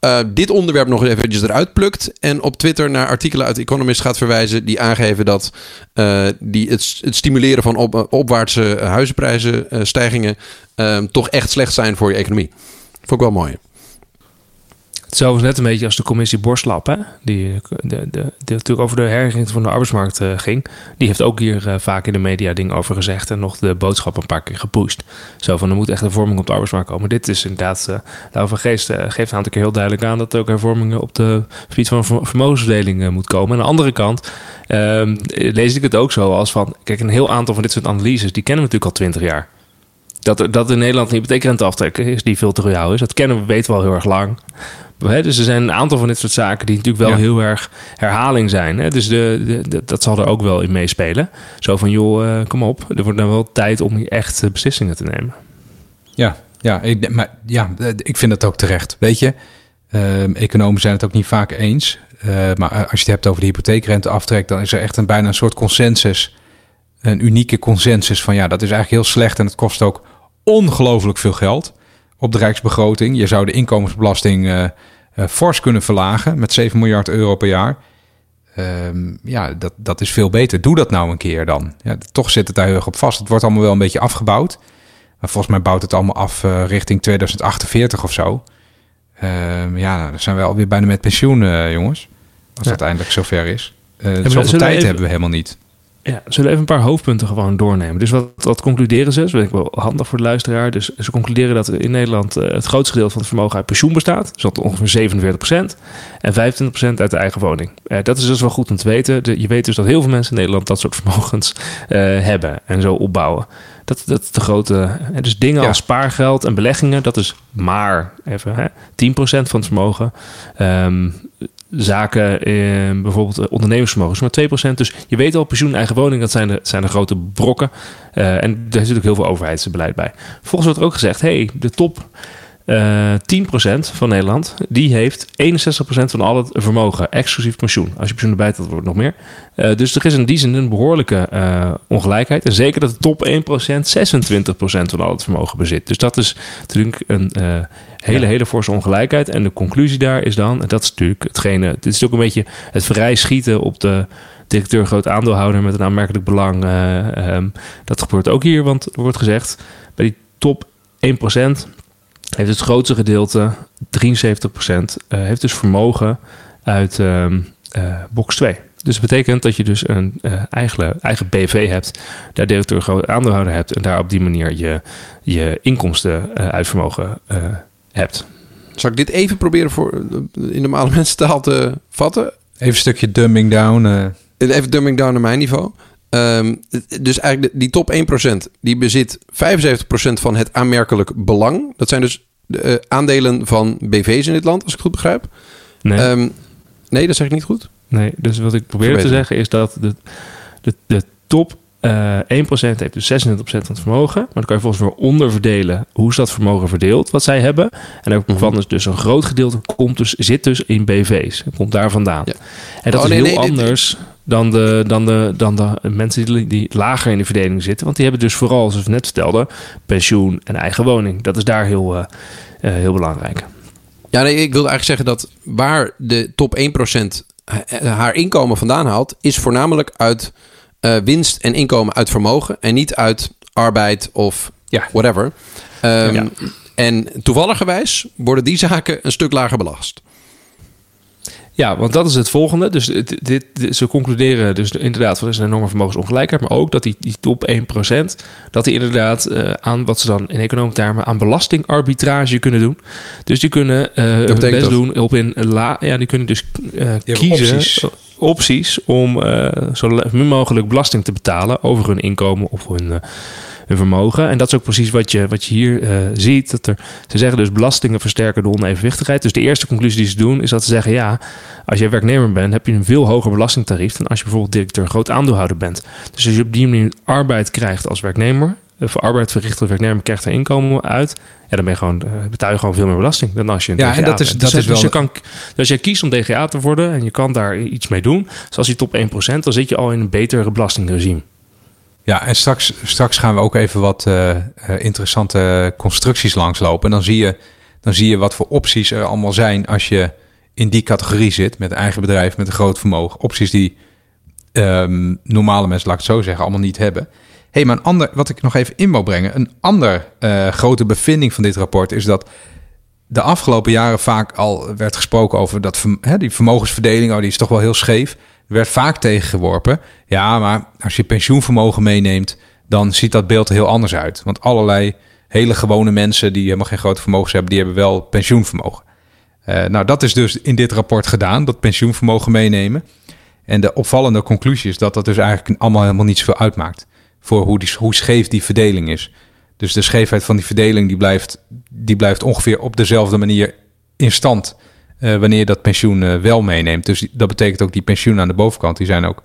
uh, dit onderwerp nog eventjes eruit plukt en op Twitter naar artikelen uit Economist gaat verwijzen die aangeven dat uh, die het, het, stimuleren van op, opwaartse huizenprijzenstijgingen uh, toch echt slecht zijn voor je economie. Vond ik wel mooi. Hetzelfde net een beetje als de commissie Borslap, hè? Die, de, de, de, natuurlijk over de herinrichting van de arbeidsmarkt uh, ging. Die heeft ook hier uh, vaak in de media dingen over gezegd en nog de boodschap een paar keer gepusht. Zo van, er moet echt hervorming op de arbeidsmarkt komen. Dit is inderdaad, uh, Lauw van Geest geeft een aantal keer heel duidelijk aan dat er ook hervormingen op de gebied van vermogensverdeling moet komen. Aan de andere kant ehm, lees ik het ook zo als van, kijk, een heel aantal van dit soort analyses, die kennen we natuurlijk al twintig jaar. Dat, dat in Nederland een hypotheekrenteaftrek is die veel te royaal is, dat kennen we, weten we al heel erg lang dus er zijn een aantal van dit soort zaken die natuurlijk wel heel erg herhaling zijn. Dus de, de, dat zal er ook wel in meespelen. Zo van, joh, uh, kom op. Er wordt nou wel tijd om echt eh, beslissingen te nemen. Ja, ja, ik, maar, ja ik vind dat ook terecht. Weet je, economen zijn het ook niet vaak eens. Uh, maar als je het hebt over de hypotheekrenteaftrek... dan is er echt een bijna een soort consensus. Een unieke consensus van ja, dat is eigenlijk heel slecht... en het kost ook ongelooflijk veel geld op de rijksbegroting. Je zou de inkomensbelasting uh, uh, fors kunnen verlagen met 7 miljard euro per jaar. Um, ja, dat, dat is veel beter. Doe dat nou een keer dan. Ja, toch zit het daar heel erg op vast. Het wordt allemaal wel een beetje afgebouwd. Maar volgens mij bouwt het allemaal af uh, richting 2048 of zo. Um, ja, dan zijn we alweer bijna met pensioen, jongens. Als ja. dat eindelijk zover is. Zoveel tijd even... hebben we helemaal niet. Ja, zullen we even een paar hoofdpunten gewoon doornemen. Dus wat, wat concluderen ze? Dat is ik wel handig voor de luisteraar. Dus ze concluderen dat in Nederland uh, het grootste gedeelte van het vermogen uit pensioen bestaat. Dus dat ongeveer 47%. En 25% uit de eigen woning. Uh, dat is dus wel goed om te weten. Je weet dus dat heel veel mensen in Nederland dat soort vermogens uh, hebben en zo opbouwen. Dat, dat is de grote. Dus dingen ja. als spaargeld en beleggingen, dat is maar even hè, 10% van het vermogen. Um, zaken, eh, bijvoorbeeld ondernemersvermogens, maar 2%. Dus je weet al, pensioen, eigen woning, dat zijn de, zijn de grote brokken. Uh, en daar zit ook heel veel overheidsbeleid bij. Volgens wordt er ook gezegd, hey, de top uh, eh, 10% van Nederland, die heeft 61% van al het vermogen, exclusief pensioen. Als je pensioen erbij telt, wordt het nog meer. Uh, dus er is in die zin een behoorlijke uh, ongelijkheid. En zeker dat de top 1% 26% van al het vermogen bezit. Dus dat is natuurlijk een hele, hele forse ongelijkheid. En de conclusie daar is dan, en dat is natuurlijk hetgene, dit is ook een beetje het vrij schieten op de directeur groot aandeelhouder met een aanmerkelijk belang. Um, dat gebeurt ook hier, want er wordt gezegd, bij die top 1% heeft het grootste gedeelte, 73%, uh, heeft dus vermogen uit uh, uh, box 2. Dus dat betekent dat je dus een uh, eigen, eigen BV hebt, daar directeur groot aandeelhouder hebt en daar op die manier je, je inkomsten uit vermogen hebt. Zal ik dit even proberen voor in normale mensentaal te vatten? Even een stukje dumbing down. Even dumbing down naar mijn niveau. Um, dus eigenlijk die top 1% die bezit 75% van het aanmerkelijk belang. Dat zijn dus de, uh, aandelen van BV's in dit land, als ik het goed begrijp. Nee. Um, nee, dat zeg ik niet goed. Nee, dus wat ik probeer te zeggen is dat de, de, de top uh, 1% heeft dus 26% van het vermogen. Maar dan kan je volgens weer onderverdelen hoe is dat vermogen verdeeld, wat zij hebben. En daarvan mm -hmm. is dus een groot gedeelte komt dus, zit dus in BV's. komt daar vandaan. Ja. En dat oh, is nee, heel nee, anders. Dit, dan de, dan de, dan de mensen die, die lager in de verdeling zitten. Want die hebben dus vooral, zoals we net vertelden, pensioen en eigen woning. Dat is daar heel, uh, uh, heel belangrijk. Ja, nee, ik wilde eigenlijk zeggen dat waar de top 1% haar inkomen vandaan haalt, is voornamelijk uit uh, winst en inkomen uit vermogen en niet uit arbeid of ja. whatever. Um, ja. En toevalligerwijs worden die zaken een stuk lager belast. Ja, want dat is het volgende. Dus dit, dit, ze concluderen dus inderdaad, er is een enorme vermogensongelijkheid, maar ook dat die, die top 1%, dat die inderdaad uh, aan wat ze dan in economische termen aan belastingarbitrage kunnen doen. Dus die kunnen uh, hun best dat? doen op in la, ja, die kunnen dus uh, kiezen opties. opties om zo min mogelijk belasting te betalen over hun inkomen of hun hun vermogen. En dat is ook precies wat je, wat je hier uh, ziet. Dat er, ze zeggen dus belastingen versterken de onevenwichtigheid. Dus de eerste conclusie die ze doen is dat ze zeggen... ja, als je werknemer bent, heb je een veel hoger belastingtarief... dan als je bijvoorbeeld directeur groot aandeelhouder bent. Dus als je op die manier arbeid krijgt als werknemer... Eh, voor arbeid verricht als werknemer krijgt er inkomen uit... Ja, dan ben je gewoon, uh, betaal je gewoon veel meer belasting dan als je een ja, DGA en dat is, bent. dat dus, is wel... dus, je kan, dus als je kiest om DGA te worden en je kan daar iets mee doen... zoals die top 1%, dan zit je al in een betere belastingregime. Ja, en straks, straks gaan we ook even wat uh, interessante constructies langslopen. En dan zie, je, dan zie je wat voor opties er allemaal zijn als je in die categorie zit met een eigen bedrijf, met een groot vermogen. Opties die um, normale mensen, laat ik het zo zeggen, allemaal niet hebben. hey, maar een ander, wat ik nog even in wil brengen, een ander uh, grote bevinding van dit rapport is dat de afgelopen jaren vaak al werd gesproken over dat die vermogensverdeling, oh, die is toch wel heel scheef werd vaak tegengeworpen. Ja, maar als je pensioenvermogen meeneemt, dan ziet dat beeld er heel anders uit. Want allerlei hele gewone mensen die helemaal geen grote vermogens hebben, die hebben wel pensioenvermogen. Uh, nou, dat is dus in dit rapport gedaan, dat pensioenvermogen meenemen. En de opvallende conclusie is dat dat dus eigenlijk allemaal helemaal niet zoveel uitmaakt. Voor hoe, die, hoe scheef die verdeling is. Dus de scheefheid van die verdeling die blijft, die blijft ongeveer op dezelfde manier in stand. Uh, wanneer je dat pensioen uh, wel meeneemt. Dus dat betekent ook die pensioenen aan de bovenkant, die zijn ook,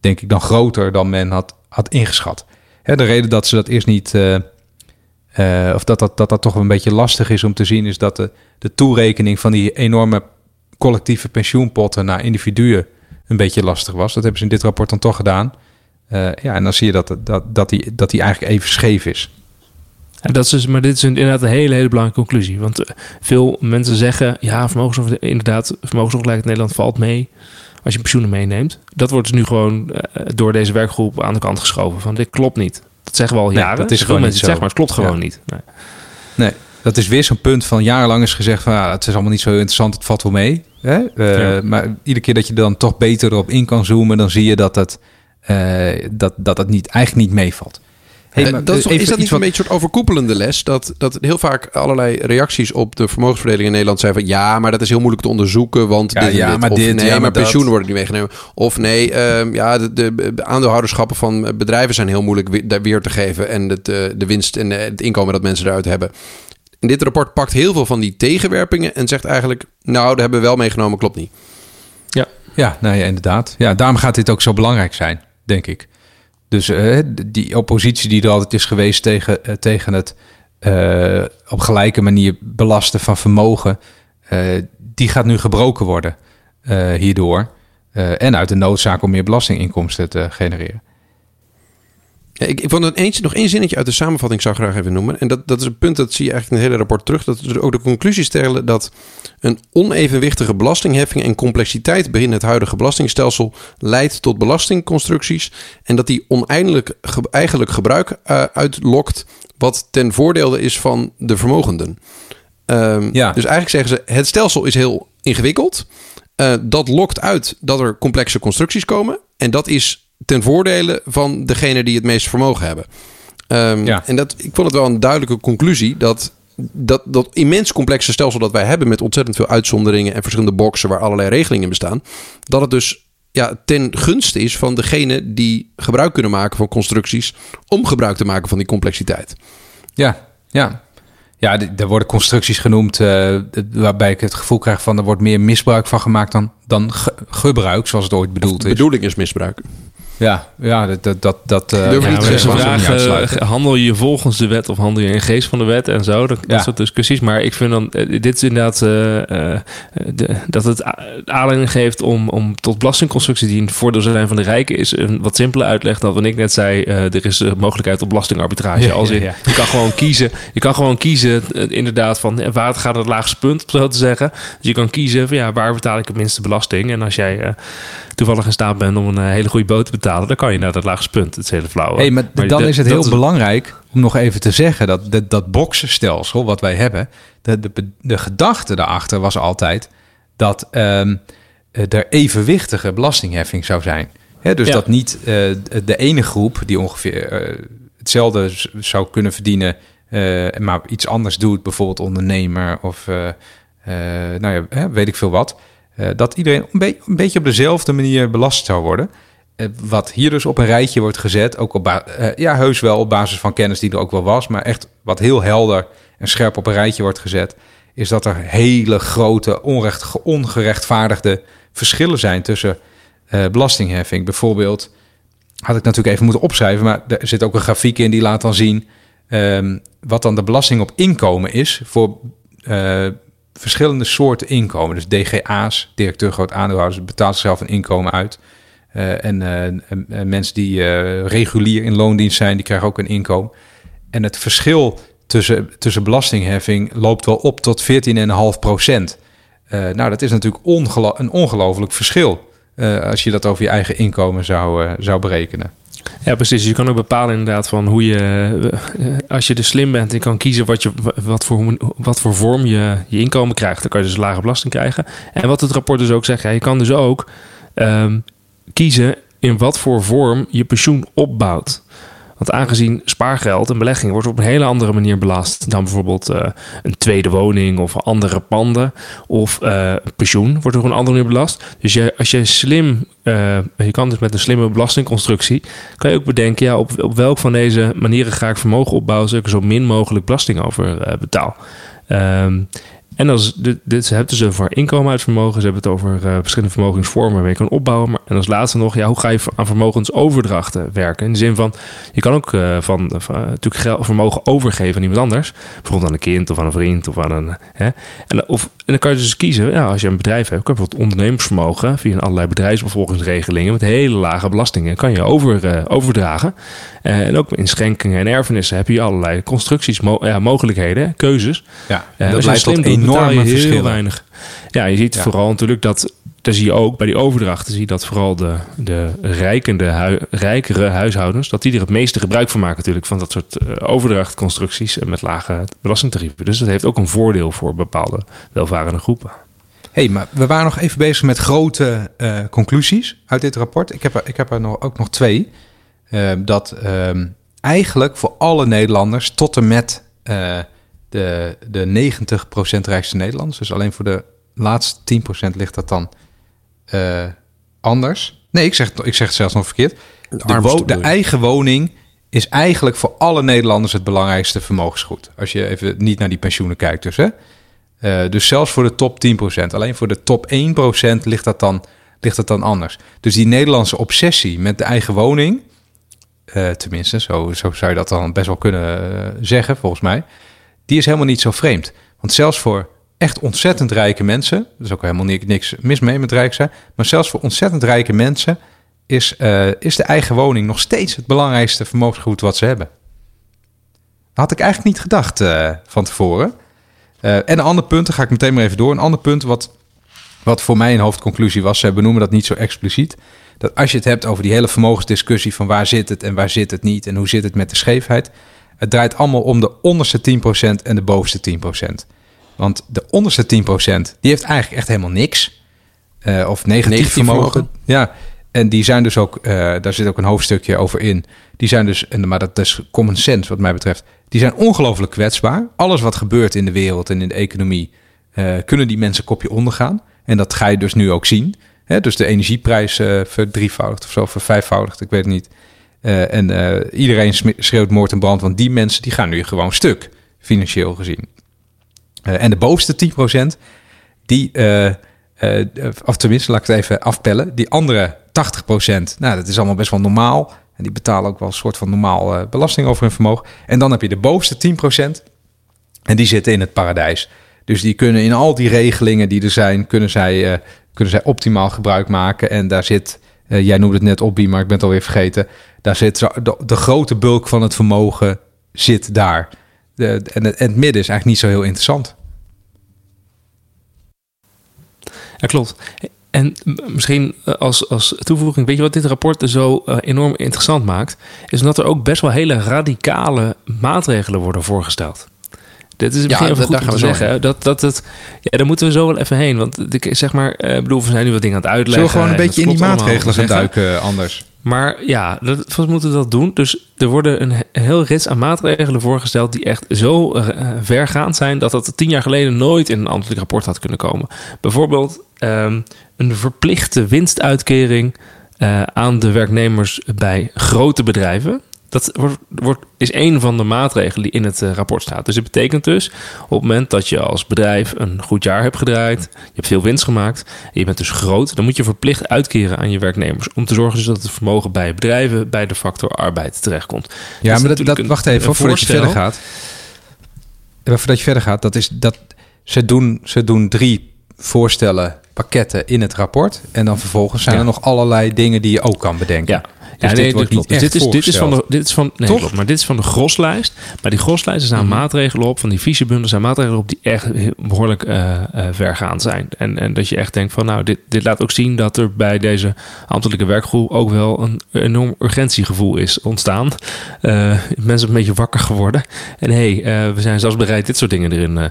denk ik, dan groter dan men had, had ingeschat. Hè, de reden dat ze dat eerst niet, uh, of dat dat, dat dat toch een beetje lastig is om te zien, is dat de, de toerekening van die enorme collectieve pensioenpotten naar individuen een beetje lastig was. Dat hebben ze in dit rapport dan toch gedaan. ja, en dan zie je dat, dat, dat, die, dat die eigenlijk even scheef is. En dat is, dus, maar dit is inderdaad een hele, hele belangrijke conclusie. Want eh, veel mensen zeggen, ja, vermogens, inderdaad, vermogensongelijkheid in Nederland valt mee als je pensioenen meeneemt. Dat wordt dus nu gewoon uh, door deze werkgroep aan de kant geschoven. Van dit klopt niet. Dat zeggen we al jaren. dat is gewoon mensen niet zeggen, maar het klopt gewoon ja. niet. Nee. nee. dat is weer zo'n punt van jarenlang is gezegd van ja, het is allemaal niet zo interessant, het valt wel mee. Hè? Uh, ja. Maar iedere keer dat je dan toch beter erop in kan zoomen, dan zie je dat het, uh, dat, dat het niet, eigenlijk niet meevalt. Hey, maar dat is, is, dat niet wat... een beetje een soort overkoepelende les? Dat, dat heel vaak allerlei reacties op de vermogensverdeling in Nederland zijn van... ja, maar dat is heel moeilijk te onderzoeken, want ja, dit, ja, dit. Maar of dit, nee, ja, maar, maar pensioenen worden niet meegenomen. Of nee, um, ja, de, de, aandeelhouderschappen van bedrijven zijn heel moeilijk weer, weer te geven... en het, de winst en het inkomen dat mensen eruit hebben. En dit rapport pakt heel veel van die tegenwerpingen... en zegt eigenlijk, nou, daar hebben we wel meegenomen, klopt niet. Ja, ja, nou ja, inderdaad. Ja, daarom gaat dit ook zo belangrijk zijn, denk ik. Dus uh, die oppositie die er altijd is geweest tegen, uh, tegen het uh, op gelijke manier belasten van vermogen, die gaat nu gebroken worden hierdoor. en uit de noodzaak om meer belastinginkomsten te genereren. Ja, ik, ik vond het eentje, nog één zinnetje uit de samenvatting zou ik graag even noemen. En dat, dat is een punt, dat zie je eigenlijk in het hele rapport terug. Dat ze ook de conclusie stellen dat een onevenwichtige belastingheffing en complexiteit binnen het huidige belastingstelsel leidt tot belastingconstructies. En dat die oneindelijk ge, eigenlijk gebruik uh, uitlokt wat ten voordele is van de vermogenden. Um, ja. Dus eigenlijk zeggen ze, het stelsel is heel ingewikkeld. Uh, dat lokt uit dat er complexe constructies komen. En dat is ten voordele van degene die het meeste vermogen hebben. Um, ja. En dat, ik vond het wel een duidelijke conclusie dat dat, dat immens complexe stelsel dat wij hebben met ontzettend veel uitzonderingen en verschillende boxen waar allerlei regelingen bestaan, dat het dus ja, ten gunste is van degene die gebruik kunnen maken van constructies om gebruik te maken van die complexiteit. Ja, ja. Ja, er worden constructies genoemd uh, waarbij ik het gevoel krijg van er wordt meer misbruik van gemaakt dan, dan ge gebruik, zoals het ooit bedoeld de is. De bedoeling is misbruik. Ja, ja, dat... dat, dat uh, Durf niet vraag, uh, handel je volgens de wet of handel je in geest van de wet en zo? Dat, ja. dat soort discussies. Maar ik vind dan, uh, dit is inderdaad uh, de, dat het aanleiding geeft om, om tot belastingconstructies die een voordeel zijn van de rijken, is een wat simpele uitleg dan wat ik net zei. er is mogelijkheid op belastingarbitrage. Ja, Als in, ja, je kan gewoon kiezen, je kan gewoon kiezen inderdaad van waar het gaat het laagste punt, om zo te zeggen. Dus je kan kiezen van ja, waar betaal ik het minste belasting? En als jij toevallig in staat bent om een hele goede boot te betalen, dan kan je naar dat laagste punt. Het hele flauw. Hey, maar, maar dan dat, is het heel is... belangrijk om nog even te zeggen dat dat, dat boxenstelsel wat wij hebben, de, de, de gedachte daarachter was altijd dat um, er evenwichtige belastingheffing zou zijn. Dus dat niet de ene groep die ongeveer hetzelfde zou kunnen verdienen, maar iets anders doet, bijvoorbeeld ondernemer of nou ja, weet ik veel wat. dat iedereen een, een, beetje op dezelfde manier belast zou worden. Eh, wat hier dus op een rijtje wordt gezet, ook op uh, ja, heus wel op basis van kennis die er ook wel was, maar echt wat heel helder en scherp op een rijtje wordt gezet, is dat er hele grote onrecht, ongerechtvaardigde verschillen zijn tussen uh, belastingheffing. Bijvoorbeeld, had ik natuurlijk even moeten opschrijven, maar er zit ook een grafiek in die laat dan zien um, wat dan de belasting op inkomen is voor verschillende soorten inkomen. Dus DGA's, directeur groot aandeelhouders, betaalt zichzelf een inkomen uit. Uh, en uh, mensen die uh, regulier in loondienst zijn, die krijgen ook een inkomen. En het verschil tussen, tussen belastingheffing loopt wel op tot 14,5 procent. nou, dat is natuurlijk een ongelooflijk verschil als je dat over je eigen inkomen zou, zou berekenen. Ja, precies. Je kan ook bepalen inderdaad van hoe je, als je dus slim bent en kan kiezen wat, je, wat, voor, wat voor vorm je je inkomen krijgt, dan kan je dus lage belasting krijgen. En wat het rapport dus ook zegt, ja, je kan dus ook um, kiezen in wat voor vorm je pensioen opbouwt. Want aangezien spaargeld en belegging wordt op een hele andere manier belast dan bijvoorbeeld uh, een tweede woning of andere panden of uh, pensioen wordt op een andere manier belast. Dus als je slim, uh, je kan dus met een slimme belastingconstructie, kan je ook bedenken, ja, op, op welk van deze manieren ga ik vermogen opbouwen, zodat ik zo min mogelijk belasting over betaal. Um, en als dit, dit, ze hebben ze voor inkomen uit vermogen, ze hebben het over uh, verschillende vermogensvormen waar je kan opbouwen. Maar, en als laatste nog, ja, hoe ga je aan vermogensoverdrachten werken? In de zin van, je kan ook uh, van, van natuurlijk geld, vermogen overgeven aan iemand anders. Bijvoorbeeld aan een kind of aan een vriend of aan een. Hè? En, of, en dan kan je dus kiezen, ja, als je een bedrijf hebt, kan je bijvoorbeeld ondernemersvermogen via allerlei bedrijfsbevolkingsregelingen met hele lage belastingen kan je over, overdragen. en ook in schenkingen en erfenissen heb je allerlei constructies, mo ja, mogelijkheden, keuzes. Ja, dat leidt tot enorme verschillen. weinig. Ja, je ziet vooral natuurlijk dat, daar zie je ook bij die overdrachten, zie je dat vooral de, de rijkende, rijkere huishoudens, dat die er het meeste gebruik van maken natuurlijk van dat soort uh, overdrachtconstructies met lage belastingtarieven. Dus dat heeft ook een voordeel voor bepaalde welvarende groepen. hey, maar we waren nog even bezig met grote uh, conclusies uit dit rapport. Ik heb er, ik heb er nog, ook nog twee. Uh, dat uh, eigenlijk voor alle Nederlanders tot en met de, de 90% rijkste Nederlanders. Dus alleen voor de laatste 10% ligt dat dan uh, anders. Nee, ik zeg, ik zeg het zelfs nog verkeerd. De, wo de eigen woning is eigenlijk voor alle Nederlanders het belangrijkste vermogensgoed. Als je even niet naar die pensioenen kijkt dus. Hè? Uh, dus zelfs voor de top 10%. Alleen voor de top 1% ligt dat dan, ligt dat dan anders. Dus die Nederlandse obsessie met de eigen woning... Uh, tenminste, zo, zo zou je dat dan best wel kunnen zeggen, volgens mij die is helemaal niet zo vreemd. Want zelfs voor echt ontzettend rijke mensen, er is ook helemaal niks mis mee met rijk zijn, maar zelfs voor ontzettend rijke mensen is, uh, is de eigen woning nog steeds het belangrijkste vermogensgoed wat ze hebben. Had ik eigenlijk niet gedacht uh, van tevoren. Uh, en een ander punt, daar ga ik meteen maar even door. Een ander punt wat, wat voor mij een hoofdconclusie was, ze benoemen dat niet zo expliciet. Dat als je het hebt over die hele vermogensdiscussie van waar zit het en waar zit het niet en hoe zit het met de scheefheid, het draait allemaal om de onderste 10% en de bovenste 10%. Want de onderste 10% die heeft eigenlijk echt helemaal niks. Uh, of negatief, negatief vermogen. Ja, en die zijn dus ook, uh, daar zit ook een hoofdstukje over in. Die zijn dus, maar dat is common sense wat mij betreft. Die zijn ongelooflijk kwetsbaar. Alles wat gebeurt in de wereld en in de economie, uh, kunnen die mensen kopje ondergaan. En dat ga je dus nu ook zien. Hè? Dus de energieprijs verdrievoudigd of zo, vervijfvoudigd, ik weet het niet. Uh, en uh, iedereen schreeuwt moord en brand, want die mensen die gaan nu gewoon stuk, financieel gezien. Uh, en de bovenste 10%, die, of tenminste, laat ik het even afpellen, die andere 80%, nou, dat is allemaal best wel normaal. En die betalen ook wel een soort van normaal belasting over hun vermogen. En dan heb je de bovenste 10%, en die zitten in het paradijs. Dus die kunnen in al die regelingen die er zijn, kunnen zij, kunnen zij optimaal gebruik maken. En daar zit jij noemde het net Opbie, maar ik ben het alweer vergeten. Daar zit de, de grote bulk van het vermogen zit daar. De, en, het, en het midden is eigenlijk niet zo heel interessant. Ja, klopt. En misschien eh, als, als toevoeging, weet je wat dit rapport zo uh, enorm interessant maakt? Is dat er ook best wel hele radicale maatregelen worden voorgesteld. Dit is misschien ja, even goed om te zeggen. Dat, dat, dat, ja, daar moeten we zo wel even heen. Want ik zeg maar, uh, bedoel, we zijn nu wat dingen aan het uitleggen. Zullen we gewoon een beetje in die maatregelen gaan duiken anders? Maar ja, dat, moeten dat doen. Dus er worden een heel rits aan maatregelen voorgesteld die echt zo uh, vergaand zijn dat dat tien jaar geleden nooit in een ambtelijk rapport had kunnen komen. Bijvoorbeeld um, een verplichte winstuitkering uh, aan de werknemers bij grote bedrijven. Dat wordt, wordt, is een van de maatregelen die in het uh, rapport staat. Dus het betekent dus op het moment dat je als bedrijf een goed jaar hebt gedraaid, je hebt veel winst gemaakt, en je bent dus groot, dan moet je verplicht uitkeren aan je werknemers om te zorgen dus dat het vermogen bij bedrijven bij de factor arbeid terechtkomt. Ja, maar dat, dat, wacht even voordat je verder gaat. Voordat je verder gaat, dat is dat ze doen, ze doen drie voorstellen, pakketten in het rapport. En dan vervolgens zijn er nog allerlei dingen die je ook kan bedenken. Ja. Dus ja, dit, wordt niet dit, is, dit is van de, dit is van, nee, klopt, maar dit is van de groslijst. Maar die groslijst, staan mm maatregelen op, van die visiebundels zijn maatregelen op die echt behoorlijk uh, uh, vergaand zijn. En, en dat je echt denkt van, nou, dit, dit laat ook zien dat er bij deze ambtelijke werkgroep ook wel een enorm urgentiegevoel is ontstaan. Uh, mensen een beetje wakker geworden. En hé, hey, we zijn zelfs bereid dit soort dingen erin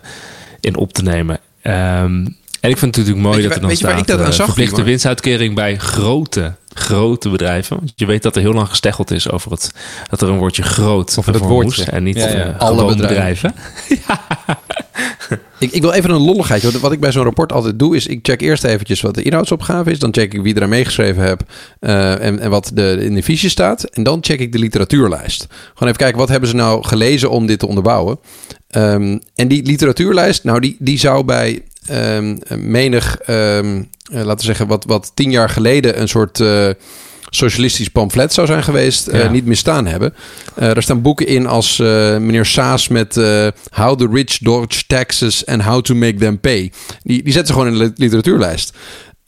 in op te nemen. Um, en ik vind het natuurlijk mooi dat er dan staat... Ik dat aan verplichte winstuitkering bij grote grote bedrijven. Want je weet dat er heel lang gesteggeld is over het dat er een woordje groot of het woordje en niet ja, alle bedrijven. ja. ik, ik, wil even een lolligheidje. Wat ik bij zo'n rapport altijd doe, is ik check eerst eventjes wat de inhoudsopgave is. Dan check ik wie er aan meegeschreven heb uh, en, en wat de, in de visie staat. En dan check ik de literatuurlijst. Gewoon even kijken, wat hebben ze nou gelezen om dit te onderbouwen? Um, en die literatuurlijst, nou, die, die zou bij um, menig, um, laten we zeggen, wat, wat tien jaar geleden een soort uh, socialistisch pamflet zou zijn geweest, uh, niet mistaan hebben. Uh, er staan boeken in als meneer Saas met How the Rich Dodge Taxes and How to Make Them Pay. Die, die zetten ze gewoon in de literatuurlijst.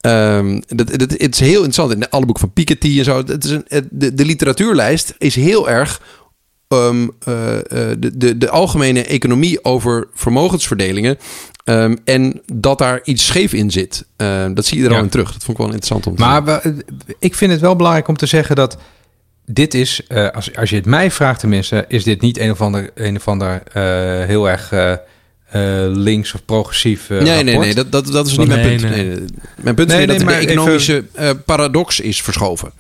Um, dat, dat, het is heel interessant. In alle boeken van Piketty en zo. Het is een, de, de literatuurlijst is heel erg um, uh, de, de, de algemene economie over vermogensverdelingen Um, en dat daar iets scheef in zit. Uh, dat zie je er al in terug. Dat vond ik wel interessant om te Maar we, ik vind het wel belangrijk om te zeggen dat dit is, uh, als, als je het mij vraagt tenminste, is dit niet een of ander, een of ander uh, heel erg links of progressief Nee, rapport. nee, nee, dat, dat, dat is niet mijn punt. Nee. Nee, mijn punt is dat de economische even... paradox is verschoven.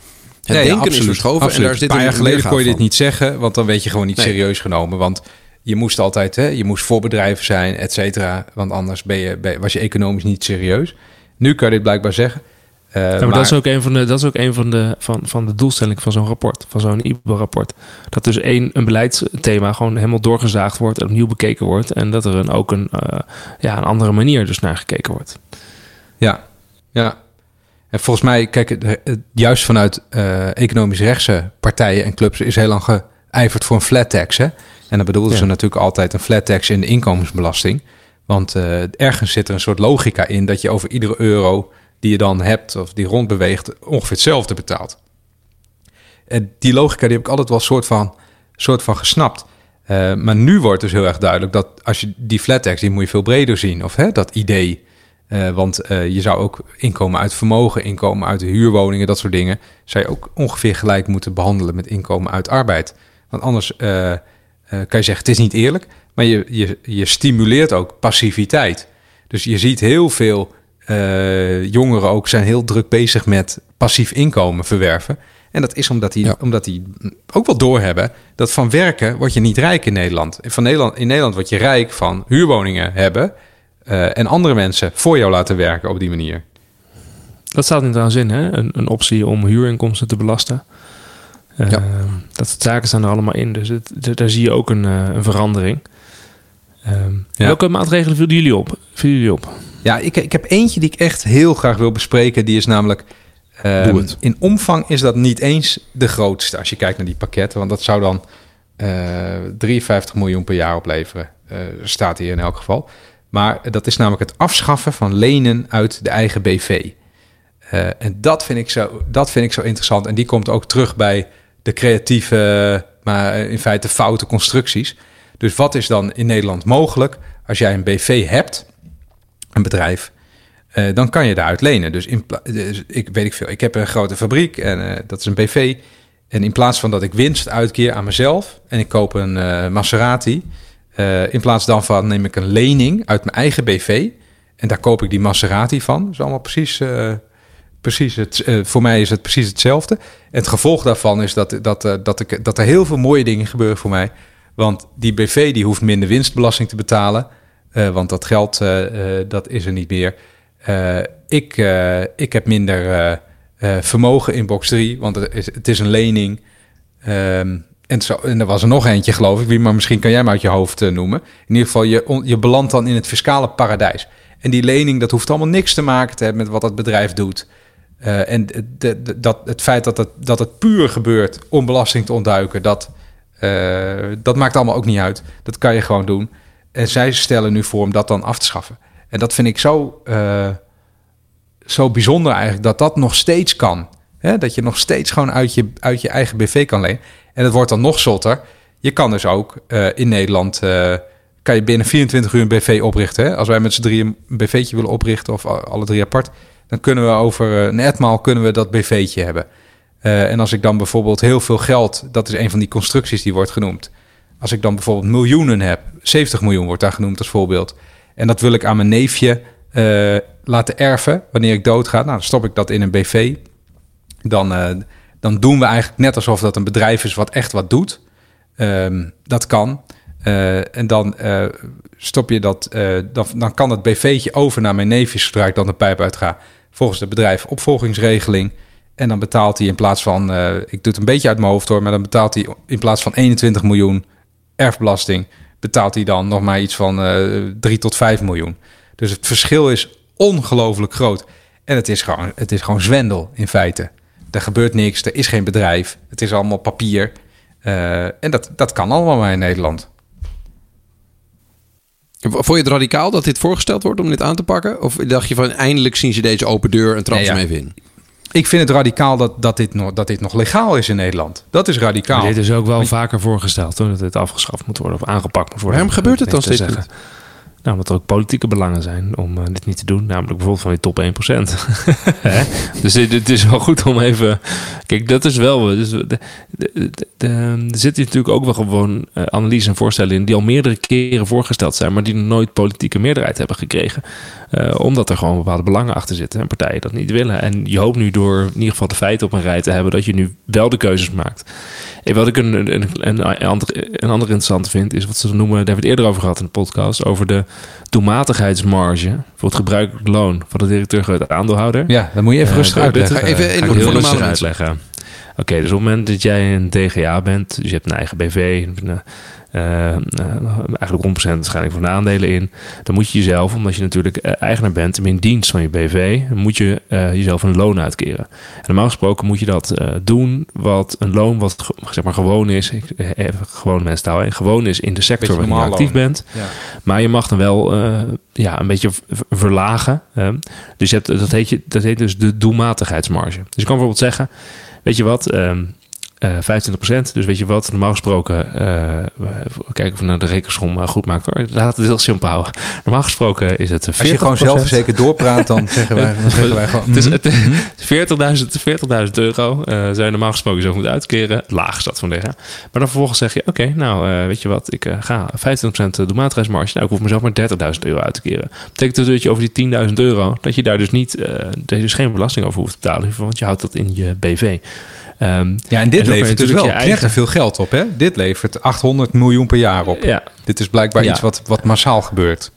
Het denken absoluut, is verschoven absoluut. en daar zit een paar jaar geleden kon je dit niet zeggen, want dan weet je gewoon niet serieus genomen. Want je moest altijd, hè, je moest voor bedrijven zijn, et cetera. Want anders ben je, was je economisch niet serieus. Nu kan je dit blijkbaar zeggen. Uh, ja, maar, dat is ook een van de, dat is ook een van de, van, van de doelstellingen van zo'n rapport, van zo'n IBO-rapport. Dat dus één, een beleidsthema gewoon helemaal doorgezaagd wordt, en opnieuw bekeken wordt. En dat er een, ook een, uh, ja, een andere manier dus naar gekeken wordt. Ja, ja. En volgens mij, kijk, juist vanuit uh, economisch rechtse partijen en clubs is heel lang geijverd voor een flat tax. Hè? En dan bedoelden ze natuurlijk altijd een flat tax in de inkomensbelasting. Want uh, ergens zit er een soort logica in dat je over iedere euro die je dan hebt of die rondbeweegt ongeveer hetzelfde betaalt. En die logica die heb ik altijd wel soort van, soort van gesnapt. Uh, maar nu wordt dus heel erg duidelijk dat als je die flat tax, die moet je veel breder zien. Of hè, dat idee. Uh, want je zou ook inkomen uit vermogen, inkomen uit huurwoningen, dat soort dingen, zou je ook ongeveer gelijk moeten behandelen met inkomen uit arbeid. Want anders uh, kan je zeggen, het is niet eerlijk, maar je, je, je stimuleert ook passiviteit. Dus je ziet heel veel jongeren ook zijn heel druk bezig met passief inkomen verwerven. En dat is omdat die, omdat die ook wel doorhebben dat van werken word je niet rijk in Nederland. Van Nederland in Nederland word je rijk van huurwoningen hebben uh, en andere mensen voor jou laten werken op die manier. Dat staat in trouwens in, hè? Een, een optie om huurinkomsten te belasten. Ja. Ehm, dat soort zaken staan er allemaal in. Dus het, daar zie je ook een, uh, een verandering. Um, Welke maatregelen vielen jullie op? Vielen jullie op? Ja, ik, ik heb eentje die ik echt heel graag wil bespreken. Die is namelijk... Um, in omvang is dat niet eens de grootste als je kijkt naar die pakketten. Want dat zou dan uh, eh, 53 miljoen per jaar opleveren. Staat hier in elk geval. Maar dat is namelijk het afschaffen van lenen uit de eigen BV. Uh, en dat vind, ik zo, dat vind ik zo interessant. En die komt ook terug bij de creatieve, maar in feite foute constructies. Dus wat is dan in Nederland mogelijk als jij een BV hebt, een bedrijf, uh, dan kan je daaruit lenen. Dus, dus ik weet ik veel, ik heb een grote fabriek en uh, dat is een BV. En in plaats van dat ik winst uitkeer aan mezelf en ik koop een Maserati, in plaats daarvan neem ik een lening uit mijn eigen BV. En daar koop ik die Maserati van. Dat is allemaal precies, precies het, voor mij is het precies hetzelfde. En het gevolg daarvan is dat, dat, dat, ik, dat er heel veel mooie dingen gebeuren voor mij. Want die BV die hoeft minder winstbelasting te betalen. want dat geld dat is er niet meer. ik, ik heb minder vermogen in box 3, want het is, het is een lening. Ehm, en, zo, en er was er nog eentje, geloof ik, wie, maar misschien kan jij hem uit je hoofd uh, noemen. In ieder geval, je, je belandt dan in het fiscale paradijs. En die lening, dat hoeft allemaal niks te maken te hebben met wat het bedrijf doet. Uh, en de, dat, het feit dat het, dat het puur gebeurt om belasting te ontduiken, dat, uh, dat maakt allemaal ook niet uit. Dat kan je gewoon doen. En zij stellen nu voor om dat dan af te schaffen. En dat vind ik zo, zo bijzonder eigenlijk, dat dat nog steeds kan. Hè? Dat je nog steeds gewoon uit je, uit je eigen BV kan lenen. En het wordt dan nog zotter. Je kan dus ook uh, in Nederland... Uh, kan je binnen 24 uur een BV oprichten. Als wij met z'n drieën een BV'tje willen oprichten... of alle drie apart... dan kunnen we over uh, een etmaal kunnen we dat BV'tje hebben. en als ik dan bijvoorbeeld heel veel geld... dat is een van die constructies die wordt genoemd... als ik dan bijvoorbeeld miljoenen heb... 70 miljoen wordt daar genoemd als voorbeeld... en dat wil ik aan mijn neefje laten erven... wanneer ik doodga... nou, dan stop ik dat in een BV dan, dan doen we eigenlijk net alsof dat een bedrijf is wat echt wat doet. Um, dat kan. Uh, en dan uh, stop je dat, dan, dan kan het BV'tje over naar mijn neefjes zodra ik dan de pijp uitga. Volgens de bedrijf opvolgingsregeling. En dan betaalt hij in plaats van, ik doe het een beetje uit mijn hoofd hoor, maar dan betaalt hij in plaats van 21 miljoen erfbelasting, betaalt hij dan nog maar iets van 3 tot 5 miljoen. Dus het verschil is ongelooflijk groot. En het is gewoon, het is gewoon zwendel in feite. Er gebeurt niks, er is geen bedrijf, het is allemaal papier. Uh, en dat, dat kan allemaal maar in Nederland. Vond je het radicaal dat dit voorgesteld wordt om dit aan te pakken? Of dacht je van eindelijk zien ze deze open deur en trappen ze nee, ja. even in? Ik vind het radicaal dat, dat, dit nog, dat dit nog legaal is in Nederland. Dat is radicaal. Maar dit is ook wel vaker voorgesteld, hoor, dat dit afgeschaft moet worden of aangepakt moet worden. Waarom gebeurt het dan steeds niet? Nou, omdat er ook politieke belangen zijn om uh, dit niet te doen. Namelijk bijvoorbeeld van die top 1%. dus het is wel goed om even... Kijk, dat is wel... Dus er zitten natuurlijk ook wel gewoon uh, analyses en voorstellen in... die al meerdere keren voorgesteld zijn... maar die nooit politieke meerderheid hebben gekregen. Uh, omdat er gewoon bepaalde belangen achter zitten... en partijen dat niet willen. En je hoopt nu door in ieder geval de feiten op een rij te hebben... dat je nu wel de keuzes maakt. En wat ik een, een, een, een, ander, een ander interessante vind... is wat ze noemen... daar hebben we het eerder over gehad in de podcast... over de doelmatigheidsmarge voor het gebruikelijk loon van de directeur de aandeelhouder. Ja, dan moet je even rustig uh, uitleggen. Even, even, even heel rustig uitleggen. Oké, okay, dus op het moment dat jij een DGA bent, dus je hebt een eigen BV, een, eigenlijk 100% waarschijnlijk van de aandelen in. Dan moet je jezelf, omdat je natuurlijk eigenaar bent, in dienst van je BV, moet je jezelf een loon uitkeren. En normaal gesproken moet je dat doen wat een loon wat zeg maar gewoon is, ik, gewoon mensentaal, gewoon is in de sector waar je actief bent. Ja. Maar je mag dan wel ja, een beetje verlagen. dus je hebt, dat, heet je, dat heet dus de doelmatigheidsmarge. Dus je kan bijvoorbeeld zeggen, weet je wat, um, uh, 25%. Dus weet je wat, normaal gesproken, uh, kijken of we naar de rekensom uh, goed maakt hoor. Laat het heel simpel houden. Normaal gesproken is het 40%. Als je gewoon zelfverzekerd doorpraat, dan zeggen wij, dan zeggen wij gewoon... Het is 40.000 40 euro uh, zou je normaal gesproken zo moeten uitkeren. Laag is dat van liggen. Maar dan vervolgens zeg je, oké, okay, nou weet je wat, ik ga 25% doelmaatreismarge. Nou, ik hoef mezelf maar 30.000 euro uit te keren. Betekent dus dat je over die 10.000 euro, dat je daar dus niet, dat je dus geen belasting over hoeft te betalen. Want je houdt dat in je BV. Um, ja, en dit en levert dus wel eigen... veel geld op. Hè? Dit levert 800 miljoen per jaar op. Ja. Dit is blijkbaar ja. iets wat, wat massaal gebeurt.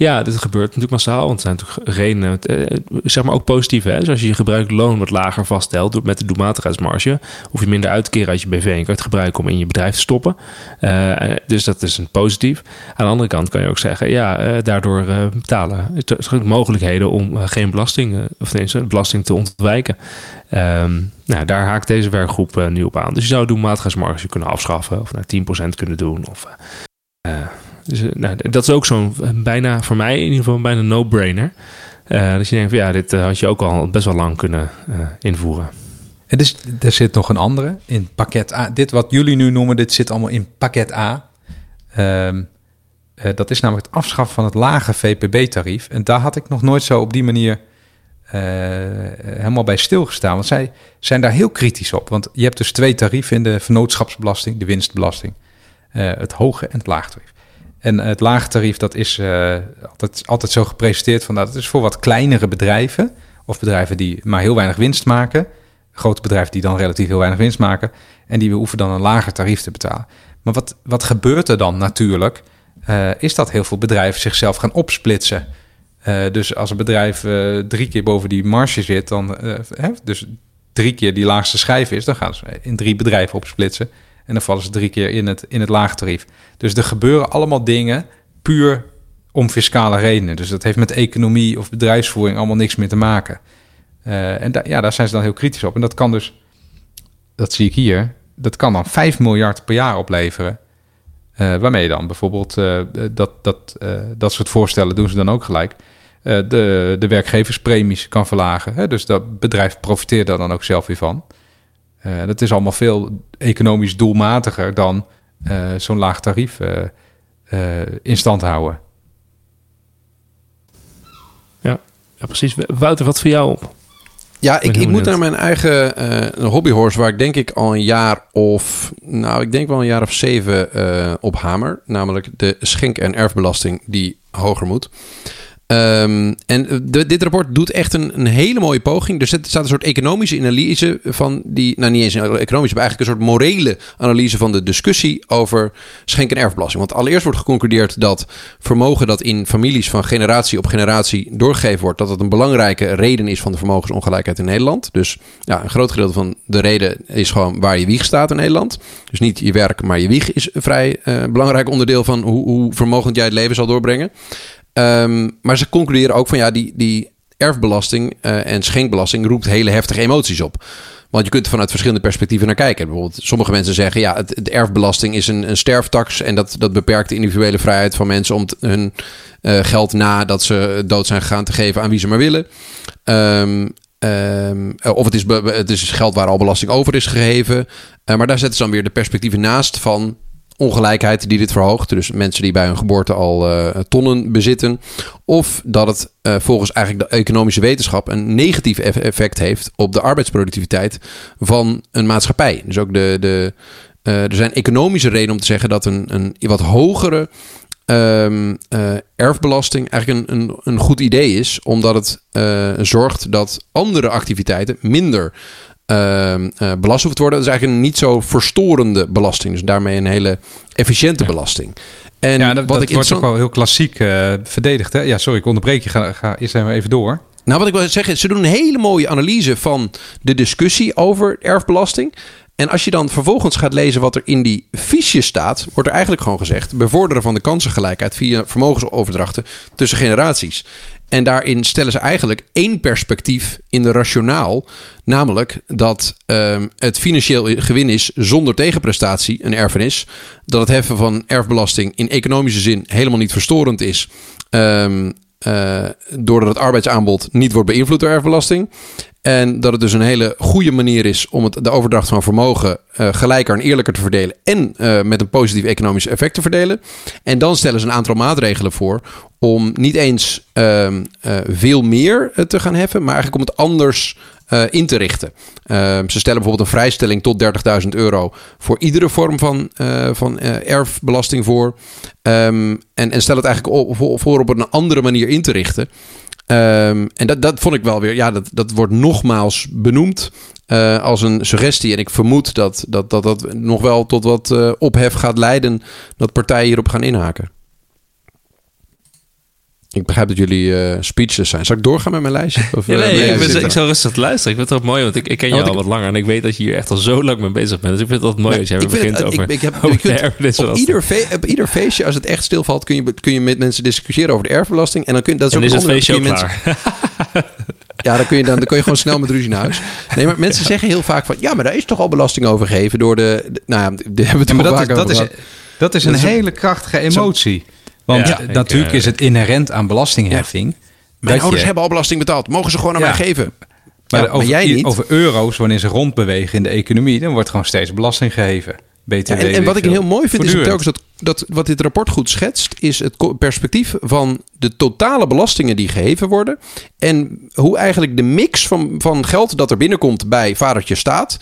Ja, dit gebeurt natuurlijk massaal. Want het zijn natuurlijk redenen, eh, zeg maar ook positief. Hè? Dus als je je gebruikt loon wat lager vaststelt met de doelmatigheidsmarge, hoef je minder uit te keren uit je BV en kan je het gebruiken om in je bedrijf te stoppen. Uh, dus dat is een positief. Aan de andere kant kan je ook zeggen, ja, daardoor betalen er mogelijkheden om geen belasting, of nee, belasting te ontwijken. Um, nou, daar haakt deze werkgroep nu op aan. Dus je zou doelmatigheidsmarge kunnen afschaffen of naar 10% kunnen doen. Of, dus, nou, dat is ook zo'n bijna, voor mij in ieder geval, bijna no-brainer. Uh, dat je denkt van ja, dit had je ook al best wel lang kunnen invoeren. En dus, er zit nog een andere in pakket A. Dit wat jullie nu noemen, dit zit allemaal in pakket A. Um, dat is namelijk het afschaffen van het lage VPB-tarief. En daar had ik nog nooit zo op die manier helemaal bij stilgestaan. Want zij zijn daar heel kritisch op. Want je hebt dus twee tarieven in de vennootschapsbelasting, de winstbelasting. het hoge en het laagtarief. En het lage tarief, dat is uh, altijd, altijd zo gepresenteerd van... Nou, dat is voor wat kleinere bedrijven... of bedrijven die maar heel weinig winst maken... grote bedrijven die dan relatief heel weinig winst maken... en die hoeven dan een lager tarief te betalen. Maar wat, wat gebeurt er dan natuurlijk... Uh, is dat heel veel bedrijven zichzelf gaan opsplitsen... Uh, dus als een bedrijf drie keer boven die marge zit, dan hè, dus drie keer die laagste schijf is, dan gaan ze in drie bedrijven opsplitsen. En dan vallen ze drie keer in het, in het laagtarief. Dus er gebeuren allemaal dingen puur om fiscale redenen. Dus dat heeft met economie of bedrijfsvoering allemaal niks meer te maken. Uh, en ja, daar zijn ze dan heel kritisch op. En dat kan dus, dat zie ik hier, dat kan dan 5 miljard per jaar opleveren. Uh, waarmee dan bijvoorbeeld uh, dat, dat, dat soort voorstellen doen ze dan ook gelijk. de, de werkgeverspremies kan verlagen. Hè? Dus dat bedrijf profiteert daar dan ook zelf weer van. Uh, dat is allemaal veel economisch doelmatiger dan uh, zo'n laag tarief uh, in stand houden. Ja, ja, precies. Wouter, wat voor jou op? Ja, ik, ik moet naar mijn eigen hobbyhorse, waar ik denk ik al een jaar of, nou, ik denk wel een jaar of zeven op hamer. Namelijk de schenk- en erfbelasting die hoger moet. Um, en de, dit rapport doet echt een, hele mooie poging. Er staat een soort economische analyse van die, nou niet eens een economische, maar eigenlijk een soort morele analyse van de discussie over schenk- en erfbelasting. Want allereerst wordt geconcludeerd dat vermogen dat in families van generatie op generatie doorgegeven wordt, dat het een belangrijke reden is van de vermogensongelijkheid in Nederland. Dus ja, een groot gedeelte van de reden is gewoon waar je wieg staat in Nederland. Dus niet je werk, maar je wieg is een vrij uh, belangrijk onderdeel van hoe, hoe vermogend jij het leven zal doorbrengen. Um, maar ze concluderen ook van ja, die, die erfbelasting uh, en schenkbelasting roept hele heftige emoties op. Want je kunt er vanuit verschillende perspectieven naar kijken. Bijvoorbeeld, sommige mensen zeggen ja, het, de erfbelasting is een, een sterftax en dat, dat beperkt de individuele vrijheid van mensen om hun uh, geld nadat ze dood zijn gegaan te geven aan wie ze maar willen. Um, Um, of het is, het is geld waar al belasting over is gegeven. Maar daar zetten ze dan weer de perspectieven naast van ongelijkheid die dit verhoogt. Dus mensen die bij hun geboorte al uh, tonnen bezitten. Of dat het uh, volgens eigenlijk de economische wetenschap een negatief effect heeft op de arbeidsproductiviteit van een maatschappij. Dus ook de, de, uh, er zijn economische redenen om te zeggen dat een, een wat hogere um, erfbelasting eigenlijk een, een, een goed idee is. Omdat het zorgt dat andere activiteiten minder uh, uh, belast hoeft te worden. Dat is eigenlijk een niet zo verstorende belasting. Dus daarmee een hele efficiënte ja. belasting. En ja, dat, wat dat ik wordt ook wel heel klassiek uh, verdedigd. Hè? Ja, sorry, ik onderbreek je. Ga, ga eerst even door. Nou, wat ik wil zeggen, ze doen een hele mooie analyse van de discussie over erfbelasting. En als je dan vervolgens gaat lezen wat er in die fiches staat, wordt er eigenlijk gewoon gezegd: bevorderen van de kansengelijkheid via vermogensoverdrachten tussen generaties. En daarin stellen ze eigenlijk één perspectief in de rationaal. Namelijk dat um, het financieel gewin is zonder tegenprestatie, een erfenis. Dat het heffen van erfbelasting in economische zin helemaal niet verstorend is. Um, uh, doordat het arbeidsaanbod niet wordt beïnvloed door erfbelasting. En dat het dus een hele goede manier is om het, de overdracht van vermogen uh, gelijker en eerlijker te verdelen. En uh, met een positief economisch effect te verdelen. En dan stellen ze een aantal maatregelen voor om niet eens uh, veel meer te gaan heffen, maar eigenlijk om het anders in te richten. Uh, ze stellen bijvoorbeeld een vrijstelling tot 30.000 euro voor iedere vorm van, van erfbelasting voor. Um, en, en stel het eigenlijk voor op een andere manier in te richten. Um, en dat, dat vond ik wel weer, ja, dat, dat wordt nogmaals benoemd uh, als een suggestie. En ik vermoed dat dat, dat, dat nog wel tot wat uh, ophef gaat leiden dat partijen hierop gaan inhaken. Ik begrijp dat jullie uh, speeches zijn. Zal ik doorgaan met mijn lijstje? Of, ja, nee, ik, ben, ik zou rustig luisteren. Ik vind het ook mooi, want ik, ik ken je al ik... wat langer. En ik weet dat je hier echt al zo lang mee bezig bent. Dus ik vind het altijd mooi als jij begint het, over, ik, ik heb, over kunt, erfenis. Op ieder, fe, op ieder feestje, als het echt stilvalt, kun je, kun je met mensen discussiëren over de erfbelasting. En dan kun, dat is en ook is het feestje ook klaar. Ja, dan kun, je dan, dan kun je gewoon snel met ruzie naar huis. Nee, maar mensen zeggen heel vaak van... Ja, maar daar is toch al belasting over gegeven door de... de nou ja, daar hebben we het ja, maar dat, is, dat, is, dat is een hele krachtige emotie. Want ja, natuurlijk ik, is het inherent aan belastingheffing. Mijn ouders je... hebben al belasting betaald. Mogen ze gewoon aan mij geven? Maar, over, maar jij niet. over euro's, wanneer ze rondbewegen in de economie... dan wordt gewoon steeds belasting gegeven. BTW, en, en wat ik heel mooi vind, is telkens dat, dat wat dit rapport goed schetst, is het perspectief van de totale belastingen die geheven worden. En hoe eigenlijk de mix van, van geld dat er binnenkomt bij vadertje staat,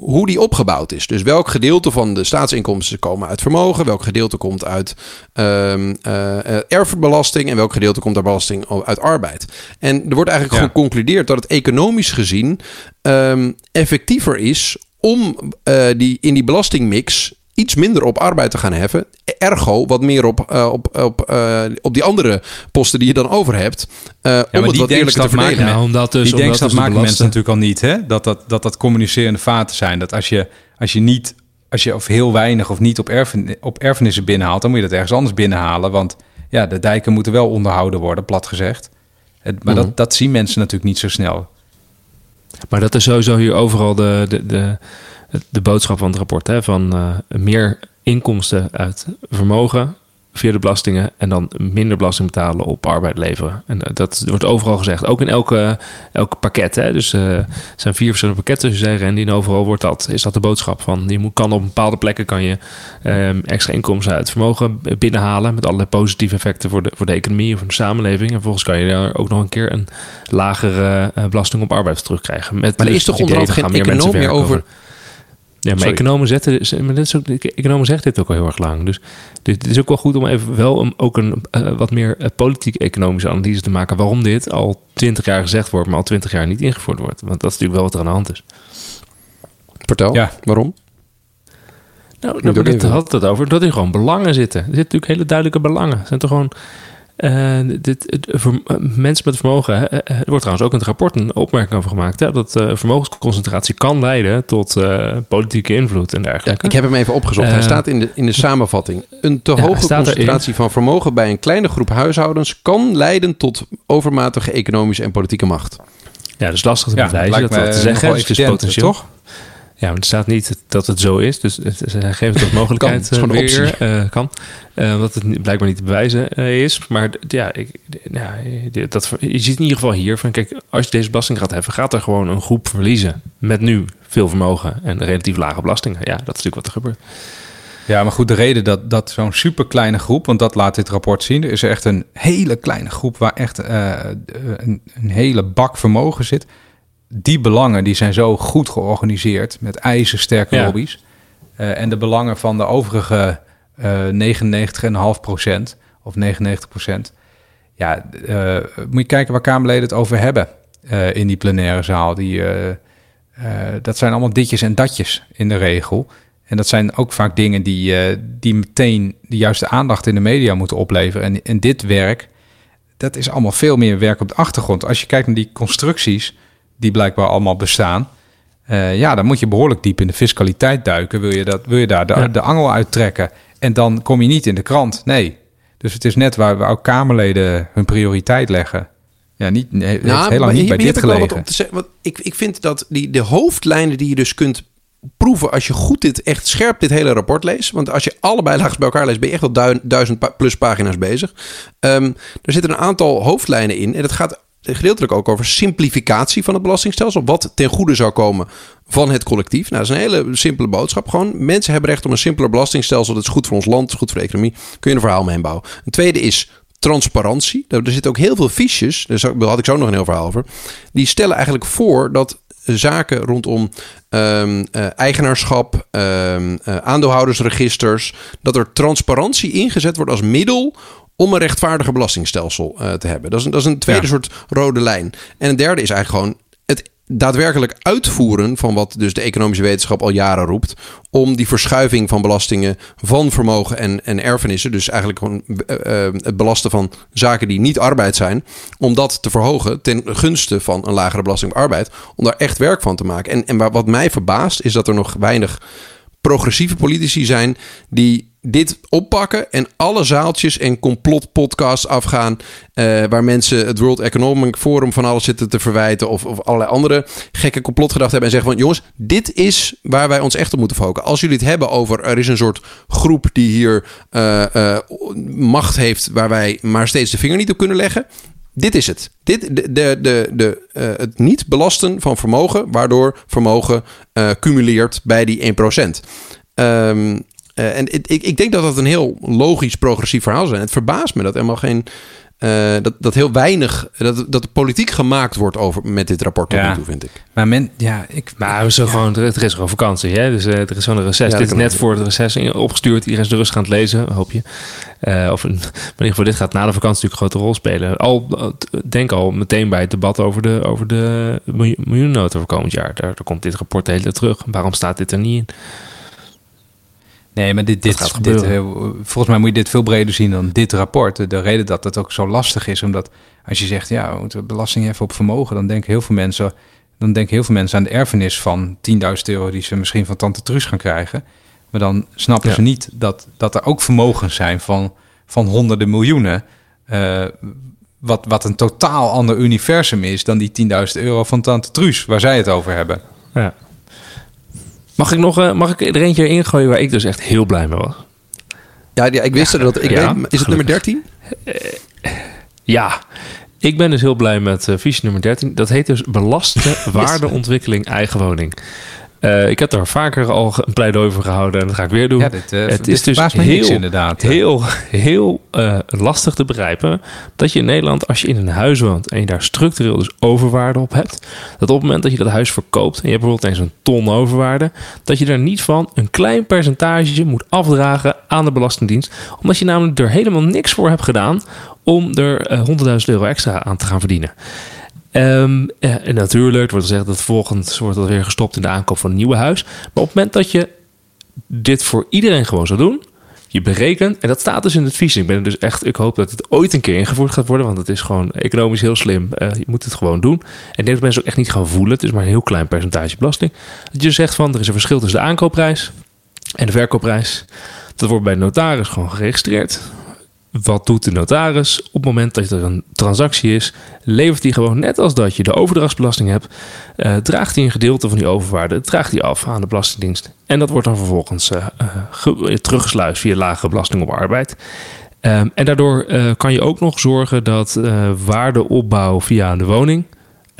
hoe die opgebouwd is. Dus welk gedeelte van de staatsinkomsten komen uit vermogen, welk gedeelte komt uit um, erfbelasting en welk gedeelte komt uit belasting uit arbeid. En er wordt eigenlijk geconcludeerd dat het economisch gezien um, effectiever is om uh, die, in die belastingmix iets minder op arbeid te gaan heffen. Ergo wat meer op, uh, op, op, uh, op die andere posten die je dan over hebt. Uh, ja, om het wat eerlijker te verdelen. Ja, omdat dus, die omdat denkstap dus maken mensen natuurlijk al niet. Hè? Dat, dat, dat dat communicerende vaten zijn. Dat als je, als je niet, als je of heel weinig of niet op, erfen, op erfenissen binnenhaalt... dan moet je dat ergens anders binnenhalen. Want ja, de dijken moeten wel onderhouden worden, plat gezegd. Het, maar dat, mhm. dat zien mensen natuurlijk niet zo snel. Maar dat is sowieso hier overal de, de, de de boodschap van het rapport. Hè, van uh, meer inkomsten uit vermogen via de belastingen en dan minder belasting betalen op arbeid leveren. En eh, dat wordt overal gezegd. Ook in elke, elke pakket. Hè. Dus uh, zijn vier verschillende pakketten, zoals zeggen. En die overal wordt dat, is dat de boodschap van. Je moet, kan op bepaalde plekken kan je um, extra inkomsten uit vermogen binnenhalen. Met allerlei positieve effecten voor de, voor de economie of voor de samenleving. En vervolgens kan je daar ook nog een keer een lagere belasting op arbeid terugkrijgen. Met maar er is toch onderhand geen economie meer over... Ja, maar economen, zetten, maar dit is ook, economen zegt dit ook al heel erg lang. Dus dit, is ook wel goed om even wel om ook een uh, wat meer uh, politiek-economische analyse te maken. Waarom dit al twintig jaar gezegd wordt, maar al twintig jaar niet ingevoerd wordt. Want dat is natuurlijk wel wat er aan de hand is. Vertel, ja. waarom? Nou, nou dat had het over dat er gewoon belangen zitten. Er zitten natuurlijk hele duidelijke belangen. Het zijn toch gewoon uh, dit, voor, uh, mensen met vermogen, uh, er wordt trouwens ook in het rapport een opmerking over gemaakt, hè, dat vermogensconcentratie kan leiden tot politieke invloed en dergelijke. Ja, ik heb hem even opgezocht. Hij staat in de, in de samenvatting. Een te hoge concentratie van vermogen bij een kleine groep huishoudens kan leiden tot overmatige economische en politieke macht. Ja, dus lastig te bewijzen dat dat te zeggen is. Dus potentieel. Toch? Ja, maar er staat niet dat het zo is. Dus ze geven toch mogelijkheid kan, het is weer. Uh, kan. Uh, omdat het blijkbaar niet te bewijzen uh, is. Maar ja, ik, ja dat, je ziet in ieder geval hier van... Kijk, als je deze belasting gaat heffen... gaat er gewoon een groep verliezen. Met nu veel vermogen en relatief lage belastingen. Ja, dat is natuurlijk wat er gebeurt. Ja, maar goed, de reden dat, dat zo'n super kleine groep... want dat laat dit rapport zien... er is echt een hele kleine groep... waar echt een, een hele bak vermogen zit die belangen die zijn zo goed georganiseerd met ijzersterke ja. lobby's. Uh, en de belangen van de overige uh, 99,5 procent of 99 procent. Ja, uh, moet je kijken waar Kamerleden het over hebben in die plenaire zaal. Die, dat zijn allemaal ditjes en datjes in de regel. En dat zijn ook vaak dingen die, die meteen de juiste aandacht in de media moeten opleveren. En, en dit werk, dat is allemaal veel meer werk op de achtergrond. Als je kijkt naar die constructies die blijkbaar allemaal bestaan. Uh, ja, dan moet je behoorlijk diep in de fiscaliteit duiken. Wil je, dat, wil je daar de, de angel uittrekken? En dan kom je niet in de krant. Nee. Dus het is net waar we ook Kamerleden hun prioriteit leggen. Ja, niet, nee, nou, heel lang niet bij dit gelegen. Wat zeggen, want ik, ik vind dat die, de hoofdlijnen die je dus kunt proeven als je goed dit echt scherp dit hele rapport leest. Want als je allebei laag bij elkaar leest, ben je echt wel duizend plus pagina's bezig. Um, er zitten een aantal hoofdlijnen in. En het gaat gedeeltelijk ook over simplificatie van het belastingstelsel. Wat ten goede zou komen van het collectief. Nou, dat is een hele simpele boodschap. Gewoon, mensen hebben recht op een simpeler belastingstelsel. Dat is goed voor ons land, goed voor de economie. Kun je een verhaal mee inbouwen. Een tweede is transparantie. Er zitten ook heel veel fiches, daar had ik zo nog een heel verhaal over. Die stellen eigenlijk voor dat zaken rondom um, eigenaarschap, um, uh, aandeelhoudersregisters, dat er transparantie ingezet wordt als middel om een rechtvaardiger belastingstelsel uh, te hebben. Dat is, dat is een tweede soort rode lijn. En een derde is eigenlijk gewoon het daadwerkelijk uitvoeren van wat dus de economische wetenschap al jaren roept. Om die verschuiving van belastingen van vermogen en, en erfenissen, dus eigenlijk gewoon uh, het belasten van zaken die niet arbeid zijn, om dat te verhogen ten gunste van een lagere belasting op arbeid. Om daar echt werk van te maken. En, en wat mij verbaast is dat er nog weinig progressieve politici zijn die dit oppakken en alle zaaltjes en complotpodcasts afgaan. Uh, waar mensen het World Economic Forum van alles zitten te verwijten. Of, of allerlei andere gekke complotgedachten hebben. En zeggen van jongens, dit is waar wij ons echt op moeten focussen. Als jullie het hebben over er is een soort groep die hier uh, uh, macht heeft. Waar wij maar steeds de vinger niet op kunnen leggen. Dit is het. Dit, de, de, de, het niet belasten van vermogen, waardoor vermogen cumuleert bij die 1%. Um, uh, en ik, ik denk dat dat een heel logisch progressief verhaal is. Het verbaast me dat helemaal geen uh, dat, dat heel weinig, dat, dat de politiek gemaakt wordt over met dit rapport tot ja. nu toe, vind ik. Maar men, ja, ik... Maar we zo ja. gewoon, er is gewoon vakantie, hè? Dus uh, er is zo'n reces. Ja, dit is net voor het reces opgestuurd. Iedereen is rustig aan het lezen, hoop je. Uh, of in, maar in ieder geval, dit gaat na de vakantie natuurlijk een grote rol spelen. Al, denk al meteen bij het debat over de, over de miljoennota voor komend jaar. Daar, daar komt dit rapport de hele tijd terug. Waarom staat dit er niet in? Nee, maar dit, dit, dit, uh, volgens mij moet je dit veel breder zien dan dit rapport. De reden dat het ook zo lastig is, omdat als je zegt, ja, we moeten belasting heffen op vermogen, dan denken heel veel mensen, dan denken heel veel mensen aan de erfenis van 10.000 euro die ze misschien van tante Truus gaan krijgen. Maar dan snappen ze niet dat, dat er ook vermogens zijn van, van honderden miljoenen. Uh, wat, wat een totaal ander universum is dan die 10.000 euro van tante Truus, waar zij het over hebben. Ja. Mag ik nog uh, mag ik er eentje ingooien waar ik dus echt heel blij mee was? Ja, ja ik wist ja, dat. Ik ja, weet, is het nummer 13? Uh, ja, ik ben dus heel blij met uh, visie nummer 13. Dat heet dus belaste waardeontwikkeling eigen woning. Uh, ik heb daar vaker al een pleidooi voor gehouden en dat ga ik weer doen. Ja, dit, uh, het is dus heel, inderdaad, heel, heel uh, lastig te begrijpen dat je in Nederland, als je in een huis woont en je daar structureel dus overwaarde op hebt, dat op het moment dat je dat huis verkoopt en je hebt bijvoorbeeld eens een ton overwaarde, dat je daar niet van een klein percentage moet afdragen aan de Belastingdienst, omdat je namelijk er helemaal niks voor hebt gedaan om er 100.000 euro extra aan te gaan verdienen. Um, en natuurlijk wordt gezegd dat vervolgens wordt dat weer gestopt in de aankoop van een nieuwe huis. Maar op het moment dat je dit voor iedereen gewoon zou doen, je berekent, en dat staat dus in het vies. Ik ben dus echt, ik hoop dat het ooit een keer ingevoerd gaat worden, want het is gewoon economisch heel slim. Uh, je moet het gewoon doen. En dit mensen ook echt niet gaan voelen. Het is maar een heel klein percentage belasting. Dat je zegt van er is een verschil tussen de aankoopprijs en de verkoopprijs. Dat wordt bij de notaris gewoon geregistreerd. Wat doet de notaris? Op het moment dat er een transactie is, levert hij gewoon net als dat je de overdrachtsbelasting hebt, uh, draagt hij een gedeelte van die overwaarde, draagt hij af aan de Belastingdienst. En dat wordt dan vervolgens uh, uh, teruggesluist via lage belasting op arbeid. Um, en daardoor kan je ook nog zorgen dat waardeopbouw via de woning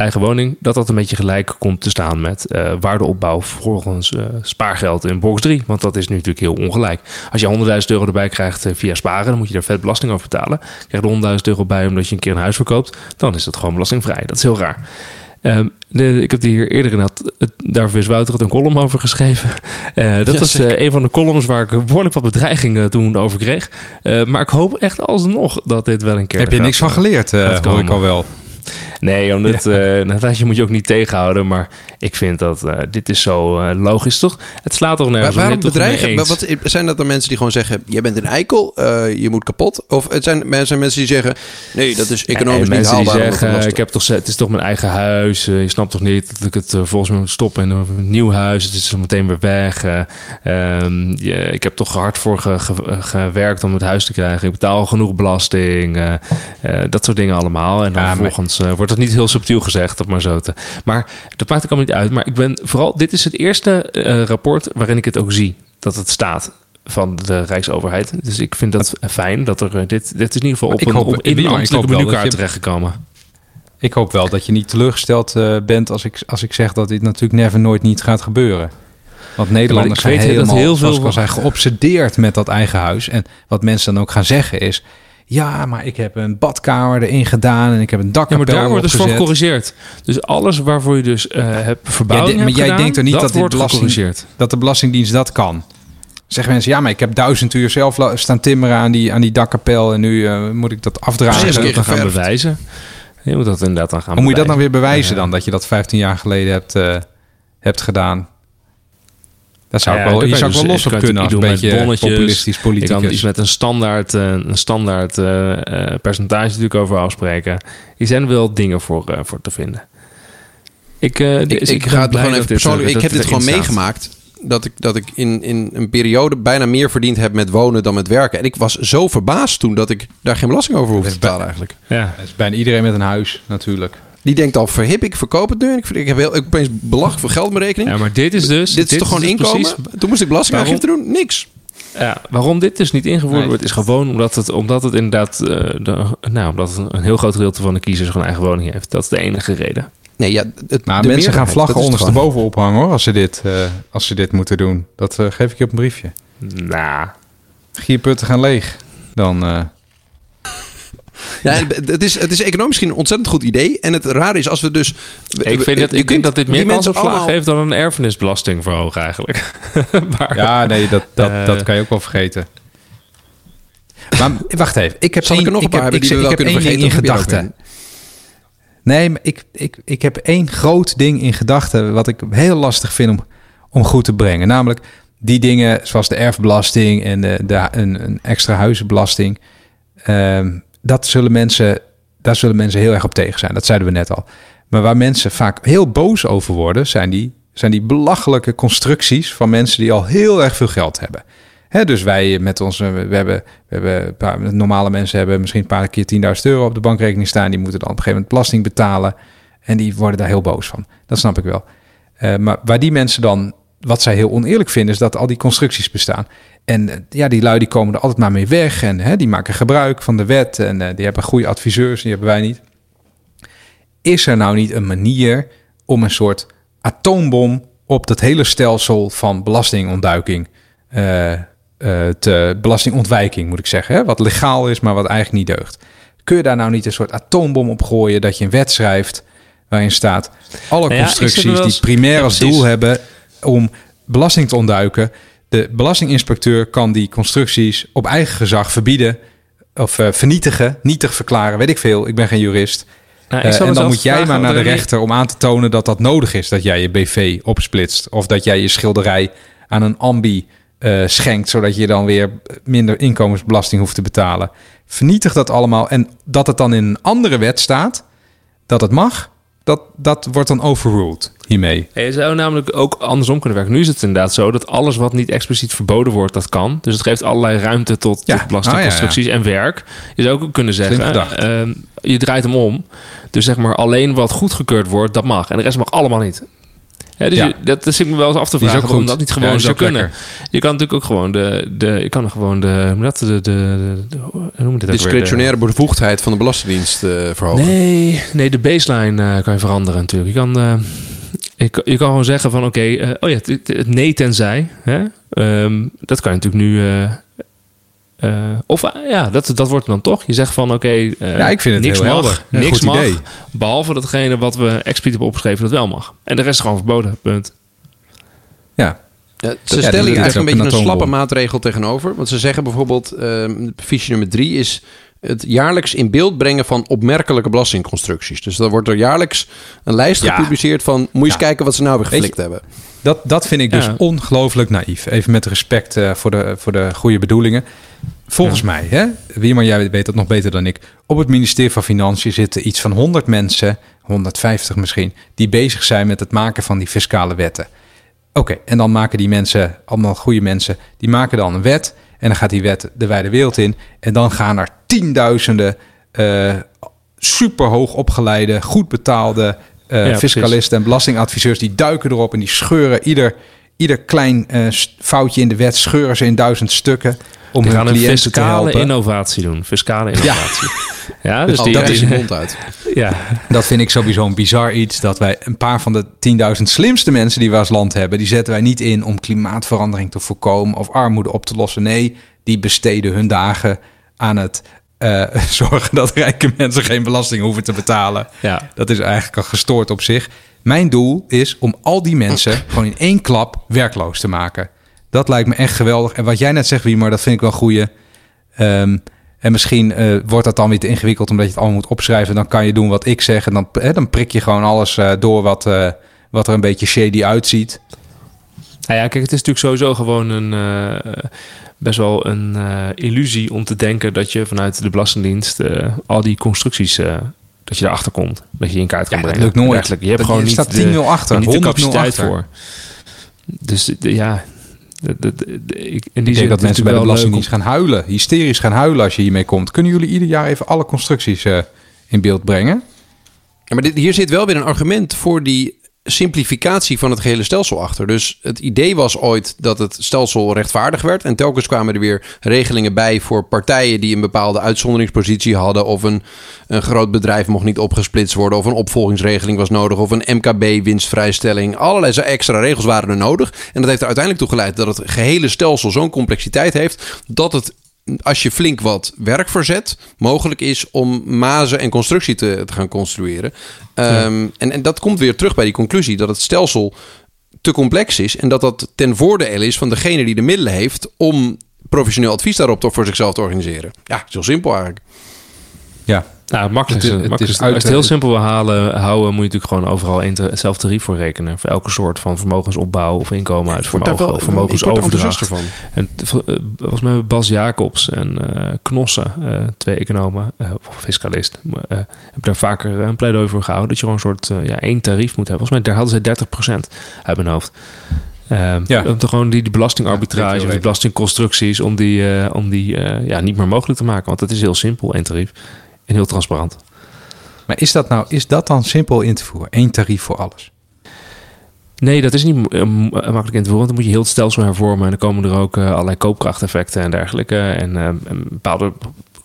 eigen woning, dat dat een beetje gelijk komt te staan met uh, waardeopbouw volgens uh, spaargeld in box 3. Want dat is nu natuurlijk heel ongelijk. Als je 100.000 euro erbij krijgt uh, via sparen, dan moet je daar vet belasting over betalen. Krijg je er 100.000 euro bij omdat je een keer een huis verkoopt, dan is dat gewoon belastingvrij. Dat is heel raar. Um, de, ik heb hier eerder inderdaad, daar is Wouter had een column over geschreven. Uh, dat ja, was uh, een van de columns waar ik behoorlijk wat bedreigingen toen over kreeg. Uh, maar ik hoop echt alsnog dat dit wel een keer. Heb je niks van geleerd, hoor ik al wel. Nee, omdat ja. uh, moet je ook niet tegenhouden. Maar ik vind dat uh, dit is zo uh, logisch, toch? Het slaat toch nergens Waar, Waarom bedreigen? Wat, zijn dat dan mensen die gewoon zeggen... je bent een eikel, je moet kapot? Of het zijn, zijn mensen die zeggen... nee, dat is economisch nee, niet haalbaar. Die zeggen, ik heb toch, het is toch mijn eigen huis. je snapt toch niet dat ik het volgens mij moet stoppen in een nieuw huis. Het is zo meteen weer weg. Um, je, ik heb toch hard voor ge, ge, gewerkt om het huis te krijgen. Ik betaal genoeg belasting. dat soort dingen allemaal. En dan ja, vervolgens wordt dat niet heel subtiel gezegd, dat maar zo te. Maar dat maakt ook allemaal niet uit. Maar ik ben vooral, dit is het eerste uh, rapport waarin ik het ook zie dat het staat van de Rijksoverheid. Dus ik vind dat fijn dat er dit, dit is in ieder geval op een, hoop, op, in een ambtelijke menukaart terechtgekomen. Ik hoop wel dat je niet teleurgesteld uh, bent als ik, als ik zeg dat dit natuurlijk never nooit niet gaat gebeuren. Want Nederlanders zijn helemaal, dat heel veel zijn geobsedeerd met dat eigen huis. En wat mensen dan ook gaan zeggen is... Ja, maar ik heb een badkamer erin gedaan en ik heb een dakkapel Ja, maar daar wordt dus voor gecorrigeerd. Dus alles waarvoor je dus uh, hebt verbouwing ja, Maar jij gedaan, denkt er niet dat, dat, dit belasting, dat de Belastingdienst dat kan? Zeggen mensen, ja, maar ik heb duizend uur zelf staan timmeren aan die, aan die dakkapel... en nu uh, moet ik dat afdragen. en dan gaan bewijzen. Je moet dat inderdaad dan gaan Hoe moet je dat dan weer bewijzen dan? Dat je dat 15 jaar geleden hebt, uh, hebt gedaan? Dat zou ik wel, je zou dus, wel los op kunnen als een beetje bonnetjes, populistisch politicus. Ik kan iets met een standaard, uh, een standaard uh, percentage natuurlijk over afspreken. Hier zijn wel dingen voor, uh, voor te vinden. Ik, ik, ik, ik ga het gewoon even persoonlijk... ik heb dit gewoon meegemaakt dat ik, dat ik in, in een periode bijna meer verdiend heb met wonen dan met werken. En ik was zo verbaasd toen dat ik daar geen belasting over hoefde te betalen eigenlijk. Ja, dat is bijna iedereen met een huis natuurlijk. Die denkt al, verhip ik, verkoop het nu. Ik, ik heb heel, ik opeens belachelijk voor geld op mijn rekening. Ja, maar dit is dus... Dit, is toch gewoon dus inkomen? Precies, Toen moest ik belastingaangifte doen? Niks. Ja, waarom dit dus niet ingevoerd wordt, is gewoon omdat het, omdat het inderdaad... Uh, de, nou, omdat een heel groot gedeelte van de kiezers gewoon eigen woning heeft. Dat is de enige reden. Nee, ja, het, maar mensen gaan vlaggen ondersteboven ophangen hoor, als ze dit, uh, als ze dit moeten doen. Dat uh, geef ik je op een briefje. Nou. Gierputten gaan leeg. Dan... Ja, het, is, het is economisch misschien een ontzettend goed idee. En het rare is als we dus... Ik, vind het, ik denk dat dit meer kans op allemaal... heeft dan een erfenisbelasting verhogen eigenlijk. maar, ja, nee, dat, dat, uh, dat kan je ook wel vergeten. Maar wacht even. Ik heb Zal één, ik er nog een paar hebben die we wel kunnen vergeten? in gedachten. Nee, maar ik, ik, ik heb één groot ding in gedachten... wat ik heel lastig vind om, om goed te brengen. Namelijk die dingen zoals de erfbelasting en de, de, een, een extra huizenbelasting. Um, dat zullen mensen, daar zullen mensen heel erg op tegen zijn. Dat zeiden we net al. Maar waar mensen vaak heel boos over worden, zijn die, zijn die belachelijke constructies van mensen die al heel erg veel geld hebben. Dus wij met onze, we hebben, we hebben paar, normale mensen hebben misschien een paar keer 10.000 euro op de bankrekening staan. Die moeten dan op een gegeven moment belasting betalen. En die worden daar heel boos van. Dat snap ik wel. Uh, maar waar die mensen dan wat zij heel oneerlijk vinden, is dat al die constructies bestaan. En eh, ja, die lui die komen er altijd maar mee weg. En hè, die maken gebruik van de wet. En uh, die hebben goede adviseurs, die hebben wij niet. Is er nou niet een manier om een soort atoombom op dat hele stelsel van belastingontduiking uh, te belastingontwijking, moet ik zeggen. Hè? Wat legaal is, maar wat eigenlijk niet deugt. Kun je daar nou niet een soort atoombom op gooien dat je een wet schrijft waarin staat alle nou ja, constructies die primair als doel hebben om belasting te ontduiken. De belastinginspecteur kan die constructies op eigen gezag verbieden of uh, vernietigen, nietig verklaren, weet ik veel. Ik ben geen jurist. Nou, uh, en dan moet jij maar naar de rechter om aan te tonen dat dat nodig is. Dat jij je BV opsplitst. Of dat jij je schilderij aan een ambi uh, schenkt. Zodat je dan weer minder inkomensbelasting hoeft te betalen. Vernietig dat allemaal. En dat het dan in een andere wet staat. Dat het mag dat, dat wordt dan overruled hiermee. Je zou namelijk ook andersom kunnen werken. Nu is het inderdaad zo dat alles wat niet expliciet verboden wordt, dat kan. Dus het geeft allerlei ruimte tot, ja. tot belastingconstructies oh, en werk. Je zou ook kunnen zeggen, uh, je draait hem om. Dus zeg maar alleen wat goedgekeurd wordt, dat mag. En de rest mag allemaal niet. Ja, dus Je, dat, zit me wel eens af te vragen waarom dat niet gewoon zou kunnen. Je kan natuurlijk ook gewoon de, de je kan gewoon de, dat, de, de, de, de hoe het discretionaire bevoegdheid van de Belastingdienst uh, verhogen. Nee, nee, de baseline uh, kan je veranderen natuurlijk. Je kan, uh, je, je, kan gewoon zeggen van oké, okay, oh ja, het, het, nee tenzij. Hè? Um, dat kan je natuurlijk nu uh, of ja, dat, dat wordt dan toch. Je zegt van oké, okay, uh, ja, ik vind het niks heel mag, niks mag, idee. behalve datgene wat we expliciet hebben opgeschreven dat wel mag. En de rest is gewoon verboden. Punt. Ja. ja ze stellen hier eigenlijk een beetje een, slappe maatregel tegenover. Want ze zeggen bijvoorbeeld, uh, fiche nummer drie is het jaarlijks in beeld brengen van opmerkelijke belastingconstructies. Dus dan wordt er jaarlijks een lijst ja. gepubliceerd van... moet je eens kijken wat ze nou weer geflikt hebben. Dat, dat vind ik dus ongelooflijk naïef. Even met respect uh, voor, de, voor de goede bedoelingen. Volgens mij, hè, wie maar jij weet dat nog beter dan ik. Op het ministerie van Financiën zitten iets van 100 mensen, 150 misschien, die bezig zijn met het maken van die fiscale wetten. Oké, en dan maken die mensen, allemaal goede mensen, die maken dan een wet. En dan gaat die wet de wijde wereld in. En dan gaan er tienduizenden uh, superhoog opgeleide, goed betaalde uh, fiscalisten en belastingadviseurs. Die duiken erop en die scheuren ieder, ieder klein uh, foutje in de wet, scheuren ze in duizend stukken om die gaan een fiscale innovatie doen. Fiscale innovatie. Ja, ja dus die, dat is mond uit. Ja. Dat vind ik sowieso een bizar iets. Dat wij een paar van de 10.000 slimste mensen die we als land hebben... die zetten wij niet in om klimaatverandering te voorkomen... of armoede op te lossen. Nee, die besteden hun dagen aan het uh, zorgen dat rijke mensen geen belasting hoeven te betalen. Ja. Dat is eigenlijk al gestoord op zich. Mijn doel is om al die mensen gewoon in één klap werkloos te maken. Dat lijkt me echt geweldig. En wat jij net zegt, wie, maar dat vind ik wel goeie. Um, en misschien uh, wordt dat dan weer te ingewikkeld omdat je het allemaal moet opschrijven. Dan kan je doen wat ik zeg en dan, hè, dan prik je gewoon alles uh, door wat, uh, wat er een beetje shady uitziet. Nou ja, kijk, het is natuurlijk sowieso gewoon een best wel een illusie om te denken dat je vanuit de Belastingdienst al die constructies dat je erachter komt. Dat je in kaart kan ja, brengen. Dat lukt nooit. Je hebt dat, gewoon je niet staat 10-0 achter. Niet de capaciteit voor. Dus ja, ik, in die ik denk dat mensen bij de Belastingdienst gaan huilen, hysterisch gaan huilen als je hiermee komt. Kunnen jullie ieder jaar even alle constructies uh, in beeld brengen? Ja, maar dit, hier zit wel weer een argument voor die simplificatie van het gehele stelsel achter. Dus het idee was ooit dat het stelsel rechtvaardig werd. En telkens kwamen er weer regelingen bij voor partijen die een bepaalde uitzonderingspositie hadden. Of een, een groot bedrijf mocht niet opgesplitst worden. Of een opvolgingsregeling was nodig. Of een MKB-winstvrijstelling. Allerlei extra regels waren er nodig. En dat heeft er uiteindelijk toe geleid dat het gehele stelsel zo'n complexiteit heeft dat het als je flink wat werk verzet, mogelijk is om mazen en constructie te, te gaan construeren. Ehm, en, en dat komt weer terug bij die conclusie dat het stelsel te complex is en dat dat ten voordele is van degene die de middelen heeft om professioneel advies daarop voor zichzelf te organiseren. Ja, heel simpel eigenlijk. Ja, nou, het makkelijkste. Het, het, is, als je het heel simpel wil halen, houden, moet je natuurlijk gewoon overal één hetzelfde tarief voor rekenen. Voor elke soort van vermogensopbouw of inkomen uit vermogen, of vermogensoverdracht. Van. En volgens mij Bas Jacobs en uh, Knossen, uh, twee economen, uh, of fiscalist, hebben daar vaker een pleidooi voor gehouden. Dat je gewoon een soort ja, één tarief moet hebben. Volgens mij daar hadden ze 30% uit mijn hoofd. Uh, ja. Om te gewoon die, die belastingarbitrage ja, of die belastingconstructies, om die, uh, om die uh, ja, niet meer mogelijk te maken. Want dat is heel simpel, één tarief en heel transparant. Maar is dat nou, is dat dan simpel in te voeren? Eén tarief voor alles? Nee, dat is niet uh, makkelijk in te voeren. Want dan moet je heel het stelsel hervormen. En dan komen er ook uh, allerlei koopkrachteffecten en dergelijke. En, uh, en bepaalde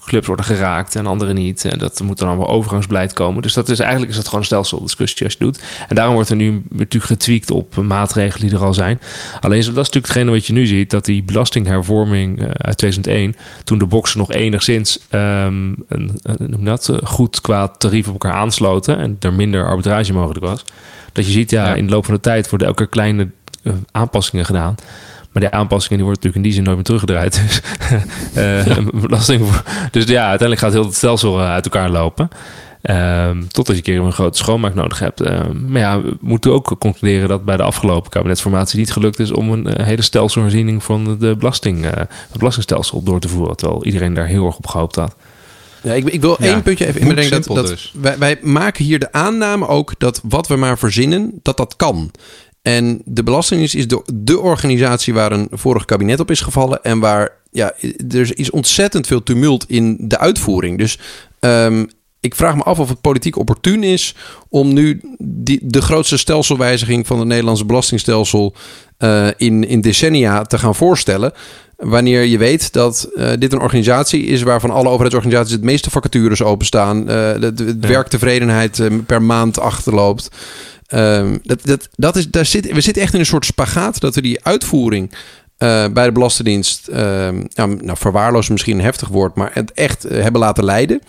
clubs worden geraakt en andere niet. En dat moet dan allemaal overgangsbeleid komen. Dus dat is eigenlijk is dat gewoon een stelseldiscussie als je doet. En daarom wordt er nu natuurlijk getweakt op maatregelen die er al zijn. Alleen dat is natuurlijk hetgene wat je nu ziet, dat die belastinghervorming uh, uit 2001, toen de boxen nog enigszins um, een, dat, uh, goed qua tarief op elkaar aansloten en er minder arbitrage mogelijk was. Dat je ziet, ja, ja. in de loop van de tijd worden elke kleine uh, aanpassingen gedaan. Maar die aanpassingen die worden natuurlijk in die zin nooit meer teruggedraaid. Dus, uh, belasting dus ja, uiteindelijk gaat heel het stelsel eh, uit elkaar lopen. Um, totdat je een keer een grote schoonmaak nodig hebt. Um, maar ja, we moeten ook concluderen dat bij de afgelopen kabinetsformatie niet gelukt is om een uh, hele stelselherziening van de belasting, uh, het belastingstelsel door te voeren. Terwijl iedereen daar heel erg op gehoopt had. Ja, ik, ik wil ja, één puntje even inbrengen. Dat, dat dus. wij, wij maken hier de aanname ook dat wat we maar verzinnen, dat dat kan. En de Belastingdienst is de, de organisatie waar een vorig kabinet op is gevallen. En waar ja, er is ontzettend veel tumult in de uitvoering. Dus um, ik vraag me af of het politiek opportun is om nu die, de grootste stelselwijziging van het Nederlandse belastingstelsel uh, in, in decennia te gaan voorstellen. Wanneer je weet dat uh, dit een organisatie is waarvan alle overheidsorganisaties het meeste vacatures openstaan, uh, de, de, ja. werktevredenheid per maand achterloopt. Um, dat, dat, dat is, daar zit, we zitten echt in een soort spagaat dat we die uitvoering uh, bij de Belastingdienst, uh, nou, nou verwaarloos misschien een heftig woord, maar het echt uh, hebben laten leiden.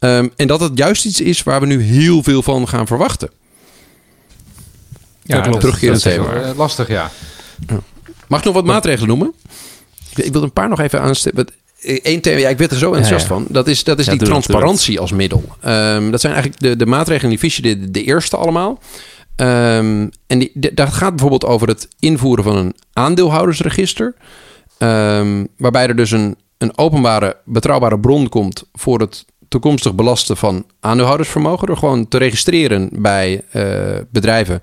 Um, en dat het juist iets is waar we nu heel veel van gaan verwachten. Ja, dat terugkeren thema. lastig, ja. Mag ik nog wat maatregelen noemen? Ik wil een paar nog even aanstippen. Eén thema, ja, ik werd er zo enthousiast ja, ja. van. Dat is, dat is ja, die transparantie als middel. Um, dat zijn eigenlijk de, de maatregelen die Fischer de, de eerste allemaal. Um, en dat gaat bijvoorbeeld over het invoeren van een aandeelhoudersregister. Um, waarbij er dus een, een openbare, betrouwbare bron komt voor het toekomstig belasten van aandeelhoudersvermogen. Door gewoon te registreren bij uh, bedrijven.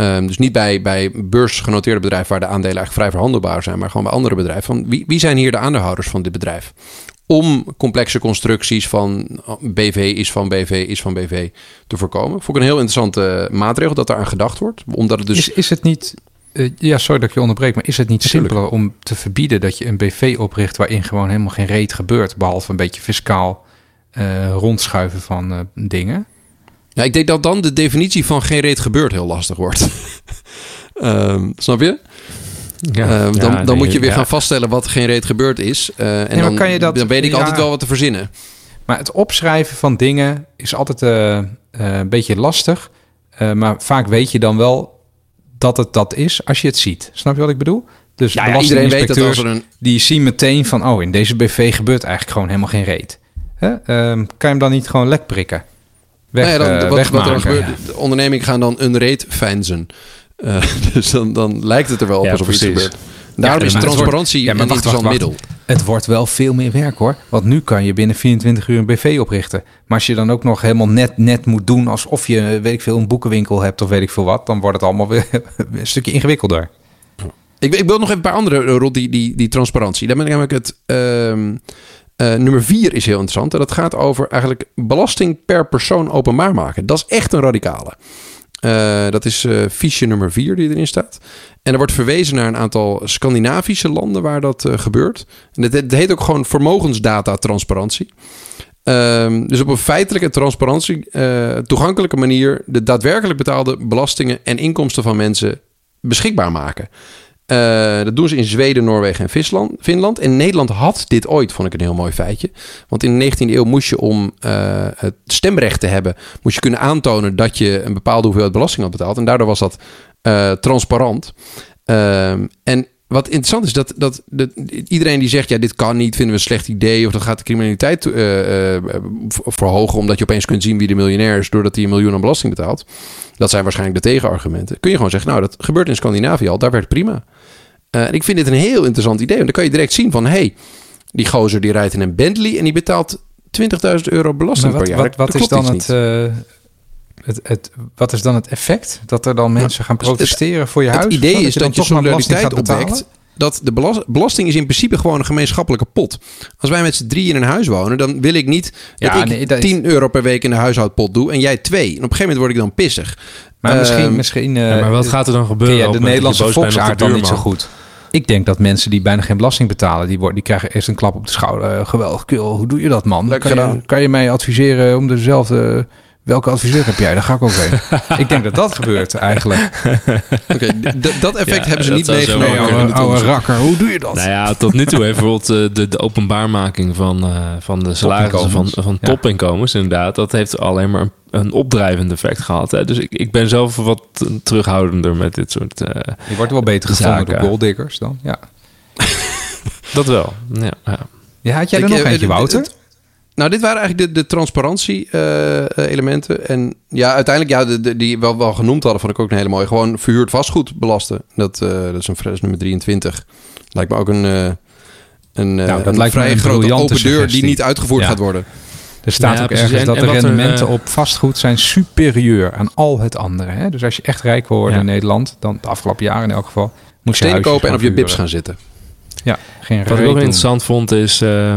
Um, dus niet bij, bij beursgenoteerde bedrijven waar de aandelen eigenlijk vrij verhandelbaar zijn, maar gewoon bij andere bedrijven. Van wie, wie zijn hier de aandeelhouders van dit bedrijf? Om complexe constructies van BV is van BV is van BV te voorkomen. Vond ik een heel interessante maatregel dat daar aan gedacht wordt. Omdat het dus... is, is het niet, uh, ja, sorry dat ik je onderbreek, maar is het niet Natuurlijk. simpeler om te verbieden dat je een BV opricht waarin gewoon helemaal geen reet gebeurt, behalve een beetje fiscaal uh, rondschuiven van uh, dingen? Ja, ik denk dat dan de definitie van geen reet gebeurt heel lastig wordt. um, snap je? Ja, uh, dan, ja, dan nee, moet je weer ja. gaan vaststellen wat geen reet gebeurd is. Uh, en dan, kan je dat, dan weet ik altijd wel wat te verzinnen. Maar het opschrijven van dingen is altijd uh, een beetje lastig. maar vaak weet je dan wel dat het dat is als je het ziet. Snap je wat ik bedoel? Dus ja, iedereen weet dat als er een... die zien meteen van... oh, in deze BV gebeurt eigenlijk gewoon helemaal geen reet. Huh? kan je hem dan niet gewoon lek prikken? Weg, nou dan, wat, wat, er gebeurt, de onderneming gaan dan een reet feinzen. Uh, dus dan, dan lijkt het er wel op ja, alsof iets gebeurt. Daarom ja, is transparantie wordt, ja, een interessant wacht, wacht. middel. Het wordt wel veel meer werk hoor. Want nu kan je binnen 24 uur een BV oprichten. Maar als je dan ook nog helemaal net, net moet doen alsof je weet ik veel, een boekenwinkel hebt of weet ik veel wat, dan wordt het allemaal weer een stukje ingewikkelder. Ik, ik wil nog even een paar andere rond die, die, die transparantie. Daar ben ik namelijk het. Uh, uh, nummer vier is heel interessant. En dat gaat over eigenlijk belasting per persoon openbaar maken. Dat is echt een radicale. Uh, dat is uh, fiche nummer 4 die erin staat. En er wordt verwezen naar een aantal Scandinavische landen waar dat uh, gebeurt. En het, het, heet ook gewoon vermogensdata-transparantie. Um, dus op een feitelijke transparantie, toegankelijke manier de daadwerkelijk betaalde belastingen en inkomsten van mensen beschikbaar maken. Uh, dat doen ze in Zweden, Noorwegen en Finland. Finland. En Nederland had dit ooit, vond ik een heel mooi feitje. Want in de 19e eeuw moest je om uh, het stemrecht te hebben, moest je kunnen aantonen dat je een bepaalde hoeveelheid belasting had betaald. En daardoor was dat uh, transparant. Ehm, en wat interessant is, dat, dat, dat, iedereen die zegt: ja, dit kan niet, vinden we een slecht idee. of dat gaat de criminaliteit verhogen. omdat je opeens kunt zien wie de miljonair is. doordat hij een miljoen aan belasting betaalt. Dat zijn waarschijnlijk de tegenargumenten. Kun je gewoon zeggen: nou, dat gebeurt in Scandinavië al, daar werkt prima. Uh, en ik vind dit een heel interessant idee. Want dan kan je direct zien van: hé, hey, die gozer die rijdt in een Bentley en die betaalt 20.000 euro belasting wat, per jaar. Wat, wat is dan het, het, het, wat is dan het effect? Dat er dan mensen gaan protesteren het, voor je huis? Het idee is dat je solidariteit opwekt. Dat de belasting is in principe gewoon een gemeenschappelijke pot. Als wij met z'n drie in een huis wonen, dan wil ik niet dat ja, ik nee, dat 10 is... euro per week in de huishoudpot doe en jij twee. En op een gegeven moment word ik dan pissig. Maar uh, misschien... misschien uh, ja, maar wat gaat er dan gebeuren? Ja, de Nederlandse volksaard dan niet zo goed. Ik denk dat mensen die bijna geen belasting betalen, die, worden, die krijgen eerst een klap op de schouder. Uh, geweldig, kul, hoe doe je dat man? Kan, je, kan je mij adviseren om dezelfde Welke adviseur heb jij? Daar ga ik ook heen. ik denk dat dat gebeurt eigenlijk. Oké, okay, dat effect ja, hebben ze niet meegenomen. Oude, oude rakker, hoe doe je dat? Nou ja, tot nu toe heeft bijvoorbeeld uh, de, de openbaarmaking van, uh, van de salarissen van, van topinkomens, inderdaad, dat heeft alleen maar een, een opdrijvend effect gehad. Hè. Dus ik, ik ben zelf wat terughoudender met dit soort. Uh, je wordt wel beter gevonden door golddiggers dan, ja. dat wel. Ja, ja. ja had jij er ik, nog eentje, Wouter? Het, nou, dit waren eigenlijk de, de transparantie-elementen. en ja, uiteindelijk, ja, de, de, die we wel, wel genoemd hadden, vond ik ook een hele mooie. Gewoon verhuurd vastgoed belasten. Dat, uh, dat is een fres nummer 23. Lijkt me ook een, uh, een, nou, dat een lijkt vrij een grote open deur die niet uitgevoerd ja. gaat worden. Er staat ja, ook ergens dat de rendementen er, uh, op vastgoed zijn superieur aan al het andere. Hè? Dus als je echt rijk wil worden ja. in Nederland, dan de afgelopen jaren in elk geval, moet je stenen kopen en op je bips gaan zitten. Ja, geen Wat ik ook interessant vond is, uh,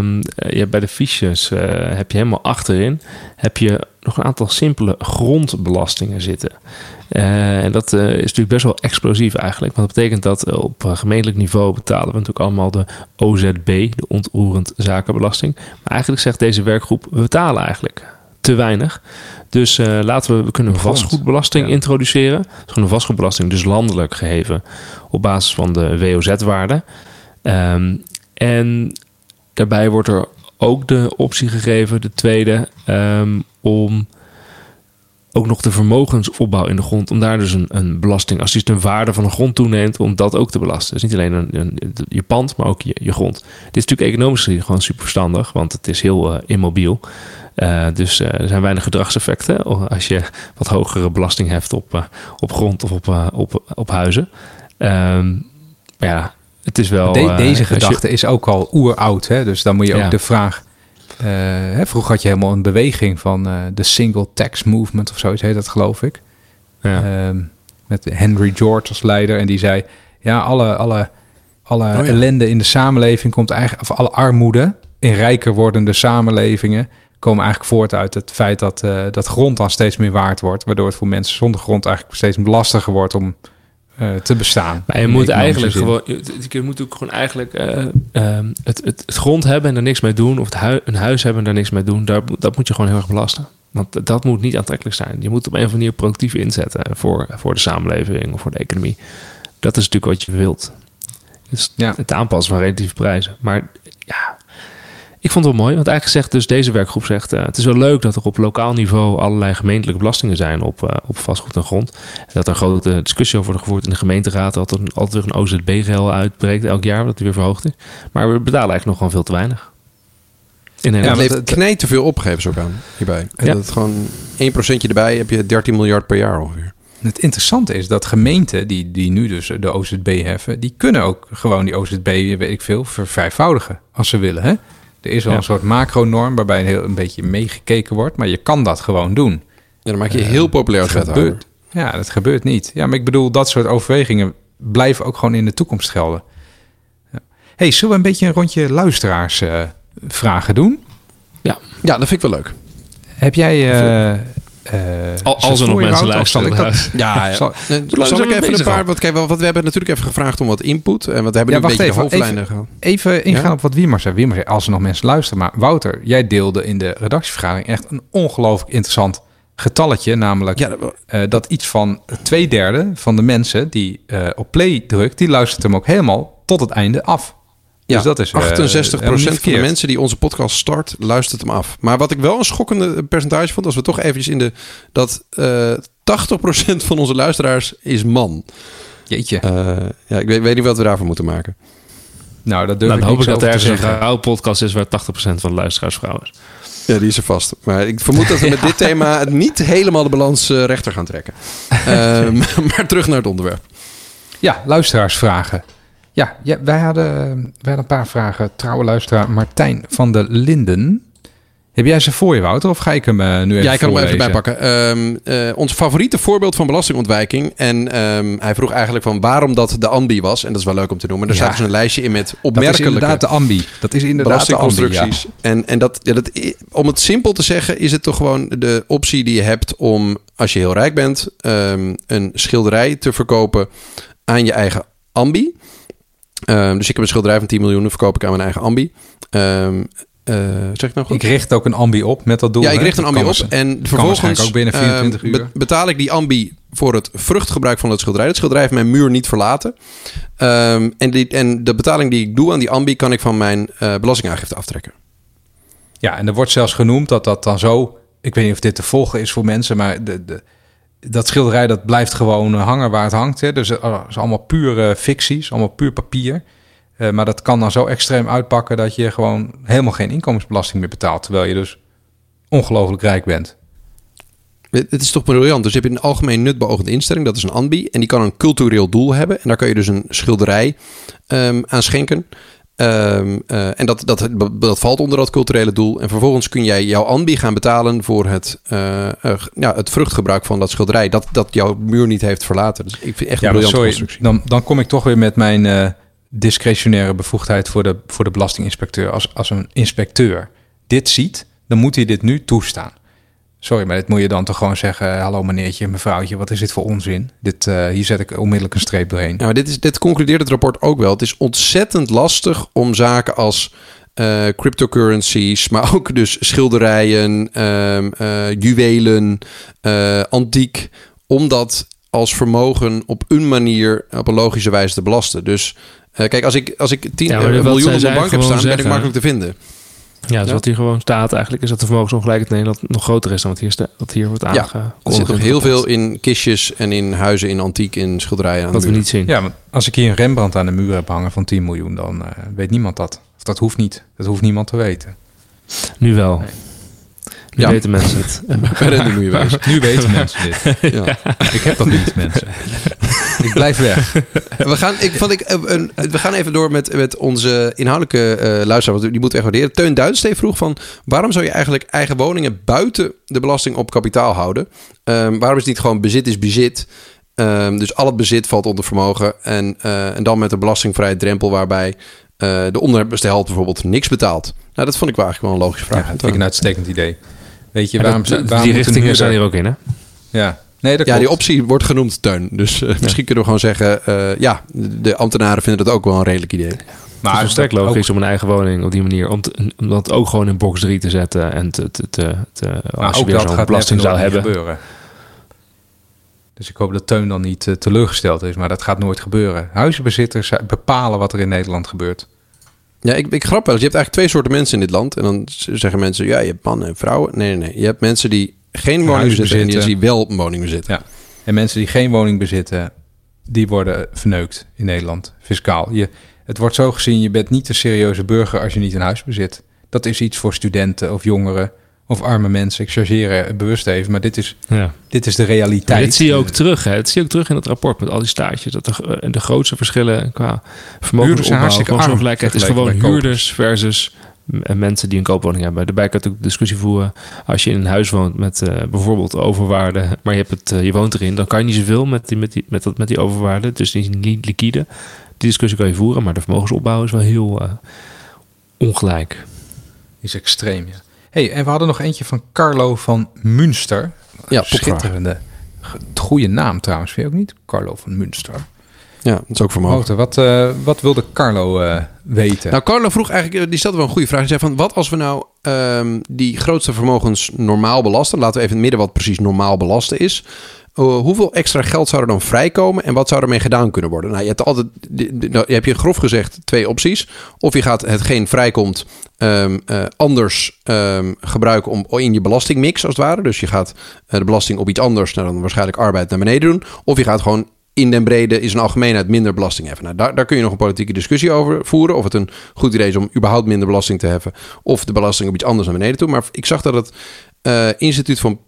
je bij de fiches uh, heb je helemaal achterin heb je nog een aantal simpele grondbelastingen zitten. Uh, en dat uh, is natuurlijk best wel explosief eigenlijk. Want dat betekent dat op gemeentelijk niveau betalen we natuurlijk allemaal de OZB, de ontroerend zakenbelasting. Maar eigenlijk zegt deze werkgroep, we betalen eigenlijk te weinig. Dus uh, laten we, we kunnen een vastgoedbelasting ja. introduceren. Gewoon een vastgoedbelasting, dus landelijk geheven op basis van de WOZ-waarde. Um, en daarbij wordt er ook de optie gegeven, de tweede, um, om ook nog de vermogensopbouw in de grond, om daar dus een, een belasting, als die de waarde van een grond toeneemt, om dat ook te belasten. Dus niet alleen een, je pand, maar ook je, grond. Dit is natuurlijk economisch gewoon super verstandig, want het is heel uh, immobiel. Uh, dus uh, er zijn weinig gedragseffecten als je wat hogere belasting heft op, op grond of op, op, op huizen. Um, ja, het is wel. De, deze gedachte je... is ook al oeroud, hè? dus dan moet je ook ja. de vraag. Uh, hè, vroeger had je helemaal een beweging van uh, de single tax movement of zoiets heet dat, geloof ik. Ja. Uh, met Henry George als leider. En die zei: Ja, alle, alle, alle oh, ja. ellende in de samenleving komt eigenlijk, of alle armoede in rijker wordende samenlevingen komen eigenlijk voort uit het feit dat, uh, dat grond dan steeds meer waard wordt. Waardoor het voor mensen zonder grond eigenlijk steeds lastiger wordt om uh, te bestaan. Maar je moet eigenlijk zin. gewoon, je, moet ook gewoon eigenlijk uh, uh, het, het, het, grond hebben en er niks mee doen, of het hui, een huis hebben en daar niks mee doen, daar, dat moet je gewoon heel erg belasten. Want dat moet niet aantrekkelijk zijn. Je moet op een of andere manier productief inzetten voor, voor de samenleving of voor de economie. Dat is natuurlijk wat je wilt. Dus ja. het aanpassen van relatieve prijzen. Maar ja, ik vond het wel mooi, want eigenlijk zegt dus deze werkgroep zegt... Uh, het is wel leuk dat er op lokaal niveau allerlei gemeentelijke belastingen zijn op, uh, op vastgoed en grond. En dat er een grote discussie over wordt gevoerd in de gemeenteraad... dat er altijd weer een OZB-gel uitbreekt elk jaar, dat die weer verhoogd is. Maar we betalen eigenlijk nog gewoon veel te weinig. In ja, het heeft knijt te veel opgegevens ook aan hierbij. Ja. Dat het gewoon 1% erbij heb je 13 miljard per jaar ongeveer. Het interessante is dat gemeenten die, die nu dus de OZB heffen... die kunnen ook gewoon die OZB, weet ik veel, vervijfvoudigen als ze willen, hè? Er is wel ja. een soort macronorm waarbij een, heel, een beetje meegekeken wordt, maar je kan dat gewoon doen. Ja, dan maak je heel uh, populair als gebeurt, Ja, dat gebeurt niet. Ja, maar ik bedoel, dat soort overwegingen blijven ook gewoon in de toekomst gelden. Ja. hey, zullen we een beetje een rondje luisteraarsvragen uh, vragen doen? Ja. ja, dat vind ik wel leuk. Heb jij uh, uh, als er nog mensen luisteren. Zal ik dat? Ja, ja. Zal, zal ik even een paar... Wat, kijk, wat we hebben natuurlijk even gevraagd om wat input. En wat hebben ja, nu een beetje even, de hoofdlijnen even, even ingaan ja? op wat Wiemar zei. Wiemar zei, als er nog mensen luisteren. Maar Wouter, jij deelde in de redactievergadering echt een ongelooflijk interessant getalletje, namelijk Ja, dat- eh, dat iets van twee derde van de mensen die eh, op play drukt, die luistert hem ook helemaal tot het einde af. Ja, dus dat is eh, 68% helemaal niet van de mensen die onze podcast start, luistert hem af. Maar wat ik wel een schokkende percentage vond, als we toch eventjes in de... dat eh 80% van onze luisteraars is man. Jeetje. Eh, ja, ik weet, weet niet wat we daarvoor moeten maken. nou, dat durf Nou, ik dan hoop ik dat er ergens een vrouwenpodcast is waar 80% van de luisteraars vrouw is. Ja, die is er vast. Maar ik vermoed dat we met dit thema het niet helemaal de balans eh, rechter gaan trekken. Ehm, maar terug naar het onderwerp. Ja, luisteraarsvragen. Ja, ja wij, hadden, wij hadden een paar vragen. Trouwe luisteraar Martijn van der Linden. Heb jij ze voor je, Wouter? Of ga ik hem eh, nu even Ja, ik kan hem even bijpakken. Ehm, eh, ons favoriete voorbeeld van belastingontwijking. En ehm, hij vroeg eigenlijk van waarom dat de ambi was. En dat is wel leuk om te noemen. Er Ja. staat dus een lijstje in met Dat is opmerkelijke inderdaad de ambi. Dat is inderdaad de ambi, ja. En, en dat, ja, dat, om het simpel te zeggen, is het toch gewoon de optie die je hebt om, als je heel rijk bent, ehm, een schilderij te verkopen aan je eigen ambi. Ehm, dus ik heb een schilderij van 10 miljoen, verkoop ik aan mijn eigen ambi. Ehm, eh, zeg ik nou goed? Ik richt ook een ambi op met dat doel. Ja, ik richt een Dat ambi op en vervolgens ook binnen 24 eh, uur. be- betaal ik die ambi voor het vruchtgebruik van het schilderij. Het schilderij heeft mijn muur niet verlaten. Ehm, en, die, en de betaling die ik doe aan die ambi kan ik van mijn eh, belastingaangifte aftrekken. Ja, en er wordt zelfs genoemd dat dat dan zo... Ik weet niet of dit te volgen is voor mensen, maar de, de, dat schilderij dat blijft gewoon eh, hangen waar het hangt. Hè. Dus het oh, is allemaal pure ficties, allemaal puur papier. Eh, maar dat kan dan zo extreem uitpakken dat je gewoon helemaal geen inkomensbelasting meer betaalt. Terwijl je dus ongelooflijk rijk bent. Het het is toch briljant. Dus je hebt een algemeen nutbeoogde instelling, dat is een ANBI. En die kan een cultureel doel hebben. En daar kan je dus een schilderij ehm, aan schenken. Ehm, eh, en dat, dat, dat valt onder dat culturele doel. En vervolgens kun jij jouw ANBI gaan betalen voor het, eh, ja, het vruchtgebruik van dat schilderij. Dat, dat jouw muur niet heeft verlaten. Dus ik vind echt een Ja, briljante sorry, constructie. dan, dan kom ik toch weer met mijn eh, discretionaire bevoegdheid voor de, voor de belastinginspecteur. Als, als een inspecteur dit ziet, dan moet hij dit nu toestaan. Sorry, maar dit moet je dan toch gewoon zeggen... hallo meneertje, mevrouwtje, wat is dit voor onzin? Dit, eh, hier zet ik onmiddellijk een streep doorheen. Maar dit, is, dit concludeert het rapport ook wel. Het is ontzettend lastig om zaken als eh, cryptocurrencies, maar ook dus schilderijen, ehm, eh, juwelen, eh, antiek, om dat als vermogen op een manier, op een logische wijze te belasten. Dus eh, kijk, als ik, als ik 10 Ja, maar eh, wat miljoen op mijn bank heb staan, ben ik makkelijk te vinden. Ja, dus Ja. wat hier gewoon staat eigenlijk is dat de vermogensongelijkheid in Nederland nog groter is dan wat hier, wat hier wordt Ja, aangekondigd. Er zit nog heel veel in kistjes en in huizen, in antiek, in schilderijen. Aan Dat de we niet zien. Ja, want als ik hier een Rembrandt aan de muur heb hangen van 10 miljoen... dan eh, weet niemand dat. Of dat hoeft niet. Dat hoeft niemand te weten. Nu wel. Nee. Nu Ja. weten mensen het. Bij. Nu weten mensen dit. Ja. Ik heb dat niet, mensen. Ik blijf weg. We gaan, ik, vond ik, eh, een, we gaan even door met, met onze inhoudelijke eh luisteraar. Want die moeten we echt waarderen. Teun Duitsteen vroeg van... waarom zou je eigenlijk eigen woningen buiten de belasting op kapitaal houden? Ehm, waarom is het niet gewoon bezit is bezit? Ehm, dus al het bezit valt onder vermogen. En, eh, en dan met een belastingvrije drempel... waarbij eh, de onderbeste helft bijvoorbeeld niks betaalt. Nou, dat vond ik wel eigenlijk wel een logische Ja, vraag. dat vind ik een uitstekend idee. Weet je, waarom, dat- waarom die richtingen zijn hier ook in, hè? Ja, nee, dat ja, die optie wordt genoemd, Teun. Dus eh, misschien kunnen we gewoon zeggen... eh, ja, de ambtenaren vinden dat ook wel een redelijk idee. Maar het is sterk ook- logisch om een eigen woning op die manier... om, te- om dat ook gewoon in box 3 te zetten. En te, te, te, te- als je ook weer dat zo'n gaat belasting zou hebben... gebeuren. Dus ik hoop dat Teun dan niet eh, teleurgesteld is, maar dat gaat nooit gebeuren. Huizenbezitters bepalen wat er in Nederland gebeurt. Ja, ik, ik grap wel. eens. Je hebt eigenlijk twee soorten mensen in dit land. En dan zeggen mensen, ja, je hebt mannen en vrouwen. Nee, nee, nee. Je hebt mensen die geen woning bezitten en die bezitten. die wel een woning bezitten. Ja. En mensen die geen woning bezitten, die worden verneukt in Nederland, fiscaal. Je, het wordt zo gezien, je bent niet een serieuze burger als je niet een huis bezit. Dat is iets voor studenten of jongeren of arme mensen. Ik chargeer er bewust even, maar dit is, Ja. dit is de Maar realiteit. dit zie je ook terug. Hè? Dat zie je ook terug in het rapport met al die staartjes. Dat de, eh, de grootste verschillen qua vermogensopbouw, arm kansongelijkheid is gewoon huurders versus m- mensen die een koopwoning hebben. Daarbij kan je ook discussie voeren. Als je in een huis woont met eh, bijvoorbeeld overwaarde, maar je, hebt het, eh, je woont erin, dan kan je niet zoveel met die, met die, met dat, met die overwaarde. Dus die is niet liquide. Die discussie kan je voeren, maar de vermogensopbouw is wel heel eh, ongelijk. is extreem, ja. Hey, en we hadden nog eentje van Carlo van Münster. Ja. Schitterende. Goede naam trouwens, vind je ook niet? Carlo van Münster. Ja, dat is ook vermogen. Wat, eh, wat wilde Carlo eh, weten? Nou, Carlo vroeg eigenlijk, eh, die stelde wel een goede vraag. Die zei van, wat als we nou ehm, die grootste vermogens normaal belasten, laten we even in het midden wat precies normaal belasten is. Uh, hoeveel extra geld zou er dan vrijkomen en wat zou ermee gedaan kunnen worden? Nou, je hebt altijd, nou, je hebt je grof gezegd twee opties. Of je gaat hetgeen vrijkomt um, uh, anders um, gebruiken om, in je belastingmix als het ware. Dus je gaat uh, de belasting op iets anders, nou, dan waarschijnlijk arbeid naar beneden doen. Of je gaat gewoon in den brede is een algemeenheid minder belasting heffen. Nou, daar, kun je nog een politieke discussie over voeren. Of het een goed idee is om überhaupt minder belasting te heffen. Of de belasting op iets anders naar beneden toe. Maar ik zag dat het Instituut van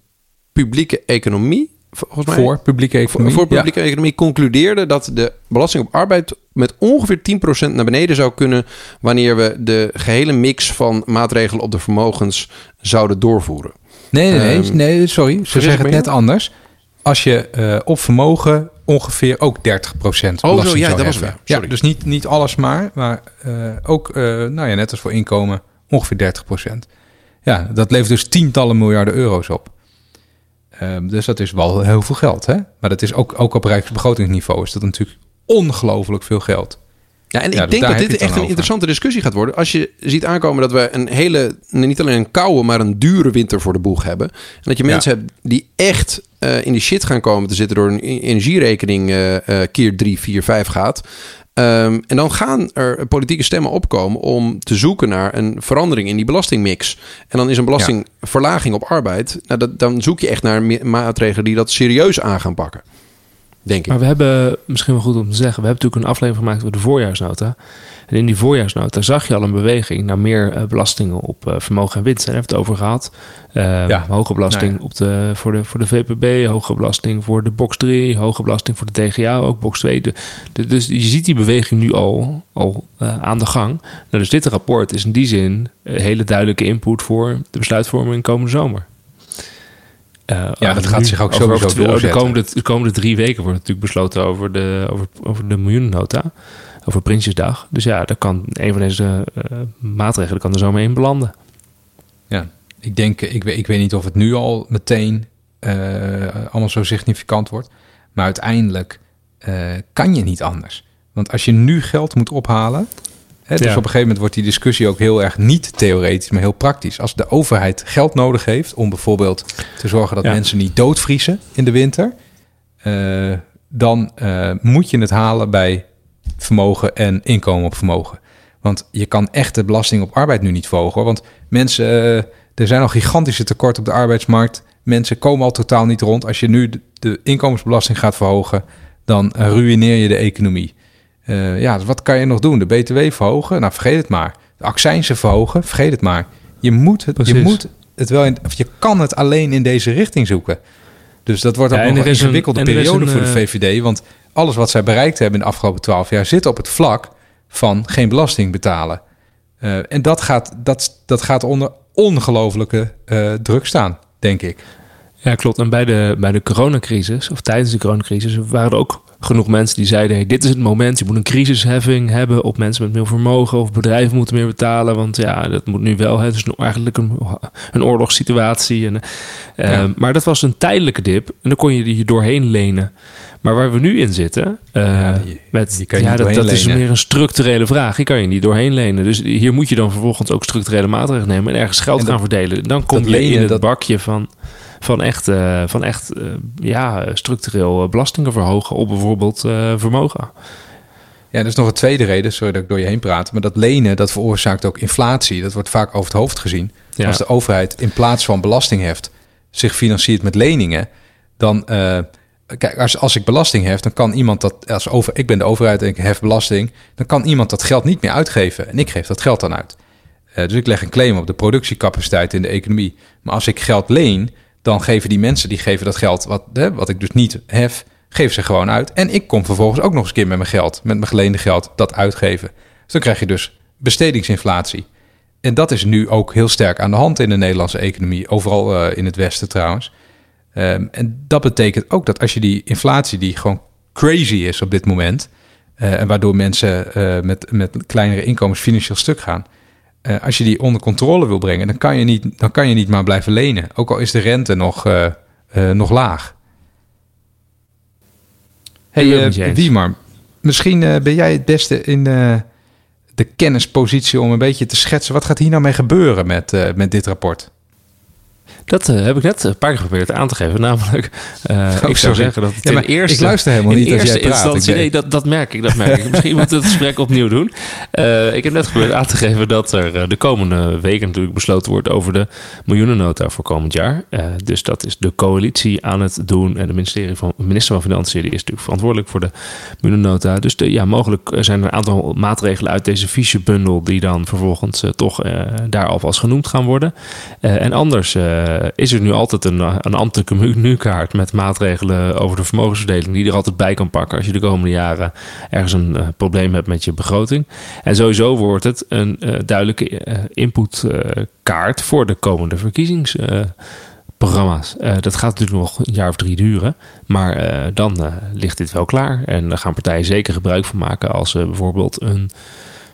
Publieke Economie. Volgens mij, voor publieke economie. Voor, voor publieke ja. economie concludeerde dat de belasting op arbeid met ongeveer 10% naar beneden zou kunnen. wanneer we de gehele mix van maatregelen op de vermogens zouden doorvoeren. Nee, nee, nee, um, nee sorry. Ze zeggen het net anders. Als je uh, op vermogen ongeveer ook 30% belasting oh, zo, ja, dat was wel. Ja, dus niet, niet alles maar, maar uh, ook, uh, nou ja, net als voor inkomen, ongeveer 30%. Ja, dat levert dus tientallen miljarden euro's op. Um, dus dat is wel heel veel geld, hè? Maar dat is ook, ook op rijksbegrotingsniveau is dat natuurlijk ongelooflijk veel geld. Ja, en ja, ik dus denk dat dit echt een over. interessante discussie gaat worden. Als je ziet aankomen dat we een hele, niet alleen een koude, maar een dure winter voor de boeg hebben. En dat je mensen ja. hebt die echt uh, in die shit gaan komen te zitten door een energierekening uh, uh, keer 3, 4, 5 gaat. Um, en dan gaan er politieke stemmen opkomen om te zoeken naar een verandering in die belastingmix. En dan is een belastingverlaging op arbeid. Nou, dat, dan zoek je echt naar maatregelen die dat serieus aan gaan pakken. Denk ik. Maar we hebben, misschien wel goed om te zeggen, we hebben natuurlijk een aflevering gemaakt over de voorjaarsnota. En in die voorjaarsnota zag je al een beweging naar meer uh, belastingen op uh, vermogen en winst. Daar hebben we het over gehad. Uh, ja. Hoge belasting nou ja. op de, voor, de, voor de VPB, hoge belasting voor de box 3, hoge belasting voor de TGA, ook box 2. De, de, dus je ziet die beweging nu al, al aan de gang. Nou, dus dit rapport is in die zin een hele duidelijke input voor de besluitvorming komende zomer. Uh, ja, dat gaat zich ook sowieso over, doorzetten. De komende, de komende drie weken wordt natuurlijk besloten over de, over, over de miljoenennota. Over Prinsjesdag. Dus ja, daar kan een van deze uh, maatregelen kan er zomaar in belanden. Ja, ik denk, ik, ik weet niet of het nu al meteen uh, allemaal zo significant wordt. Maar uiteindelijk kan je niet anders. Want als je nu geld moet ophalen, He, dus ja. op een gegeven moment wordt die discussie ook heel erg niet theoretisch, maar heel praktisch. Als de overheid geld nodig heeft om bijvoorbeeld te zorgen dat ja. mensen niet doodvriezen in de winter, uh, dan moet je het halen bij vermogen en inkomen op vermogen. Want je kan echt de belasting op arbeid nu niet verhogen. Hoor. Want mensen, uh, er zijn al gigantische tekorten op de arbeidsmarkt. Mensen komen al totaal niet rond. Als je nu de, inkomensbelasting gaat verhogen, dan ruïneer je de economie. Uh, ja, wat kan je nog doen? De BTW verhogen? Nou, vergeet het maar. De accijnsen verhogen? Vergeet het maar. Je moet het, je moet het wel in, of je kan het alleen in deze richting zoeken. Dus dat wordt ook ja, nog een ingewikkelde een, periode een, voor de VVD. Want alles wat zij bereikt hebben in de afgelopen twaalf jaar zit op het vlak van geen belasting betalen. Uh, en dat gaat, dat, dat gaat onder ongelofelijke uh, druk staan, denk ik. Ja, klopt. En bij de, bij de coronacrisis, of tijdens de coronacrisis, waren er ook genoeg mensen die zeiden: hey, dit is het moment, je moet een crisisheffing hebben op mensen met meer vermogen of bedrijven moeten meer betalen, want ja, dat moet nu wel. Het is eigenlijk een, een oorlogssituatie. En, uh, ja. Maar dat was een tijdelijke dip en dan kon je die doorheen lenen. Maar waar we nu in zitten, uh, ja, met, ja, dat, dat is meer een structurele vraag. Die kan je niet doorheen lenen. Dus hier moet je dan vervolgens ook structurele maatregelen nemen en ergens geld en gaan verdelen. Dan kom je lenen, in het dat... bakje van van echt, uh, van echt uh, ja, structureel belastingen verhogen op bijvoorbeeld vermogen. Ja, dat is nog een tweede reden, sorry dat ik door je heen praat. Maar dat lenen, dat veroorzaakt ook inflatie. Dat wordt vaak over het hoofd gezien. Ja. Als de overheid in plaats van belasting heft, zich financiert met leningen, dan... Kijk, als, als ik belasting hef, dan kan iemand dat, als over, ik ben de overheid en ik hef belasting, dan kan iemand dat geld niet meer uitgeven. En ik geef dat geld dan uit. Uh, dus ik leg een claim op de productiecapaciteit in de economie. Maar als ik geld leen, dan geven die mensen die geven dat geld, wat, hè, wat ik dus niet hef, geven ze gewoon uit. En ik kom vervolgens ook nog eens een keer met mijn geld, met mijn geleende geld, dat uitgeven. Dus dan krijg je dus bestedingsinflatie. En dat is nu ook heel sterk aan de hand in de Nederlandse economie, overal uh, in het Westen trouwens. Um, en dat betekent ook dat als je die inflatie, die gewoon crazy is op dit moment, uh, en waardoor mensen uh, met, met kleinere inkomens financieel stuk gaan, uh, als je die onder controle wil brengen, dan kan je niet, dan kan je niet maar blijven lenen. Ook al is de rente nog, uh, uh, nog laag. Hey, misschien ben jij het beste in de kennispositie om een beetje te schetsen. Wat gaat hier nou mee gebeuren met, met dit rapport? Dat uh, heb ik net een paar keer geprobeerd aan te geven. Namelijk, uh, oh, ik zou zeggen dat het ja, in eerste... Ik luister helemaal niet als jij praat. Instantie, nee, dat, dat merk ik, dat merk ik. Misschien moeten we het gesprek opnieuw doen. Uh, ik heb net geprobeerd aan te geven dat er de komende weken natuurlijk besloten wordt over de miljoenennota voor komend jaar. dus dat is de coalitie aan het doen. En de ministerie van, minister van Financiën die is natuurlijk verantwoordelijk voor de miljoenennota. Dus de, ja, mogelijk zijn er een aantal maatregelen uit deze fichebundel die dan vervolgens toch daar alvast genoemd gaan worden. en anders uh, is er nu altijd een, een ambtelijke menukaart met maatregelen over de vermogensverdeling die er altijd bij kan pakken als je de komende jaren ergens een uh, probleem hebt met je begroting. En sowieso wordt het een uh, duidelijke inputkaart voor de komende verkiezingsprogramma's. dat gaat natuurlijk nog een jaar of drie duren, maar dan ligt dit wel klaar. En daar gaan partijen zeker gebruik van maken als ze bijvoorbeeld een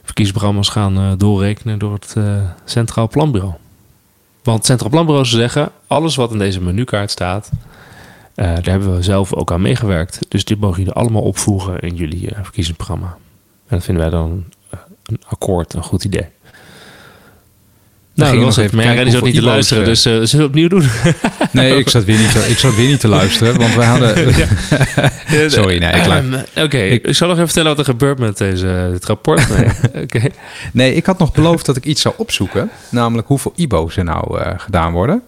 verkiezingsprogramma's gaan doorrekenen door het Centraal Planbureau. Want Centraal Planbureau zeggen, alles wat in deze menukaart staat, uh, daar hebben we zelf ook aan meegewerkt. Dus dit mogen jullie allemaal opvoegen in jullie uh, verkiezingsprogramma. En dat vinden wij dan uh, een akkoord een goed idee. Nou, dat was even. Maar zat niet te luisteren, dus uh, zullen we het opnieuw doen? nee, ik zat, weer niet te, ik zat weer niet te luisteren, want we hadden... Sorry, nee, ik um, Oké, okay. ik, ik, zal nog even vertellen wat er gebeurt met deze, dit rapport. Nee. okay. nee, ik had nog beloofd dat ik iets zou opzoeken, namelijk hoeveel IBO's er nou uh, gedaan worden.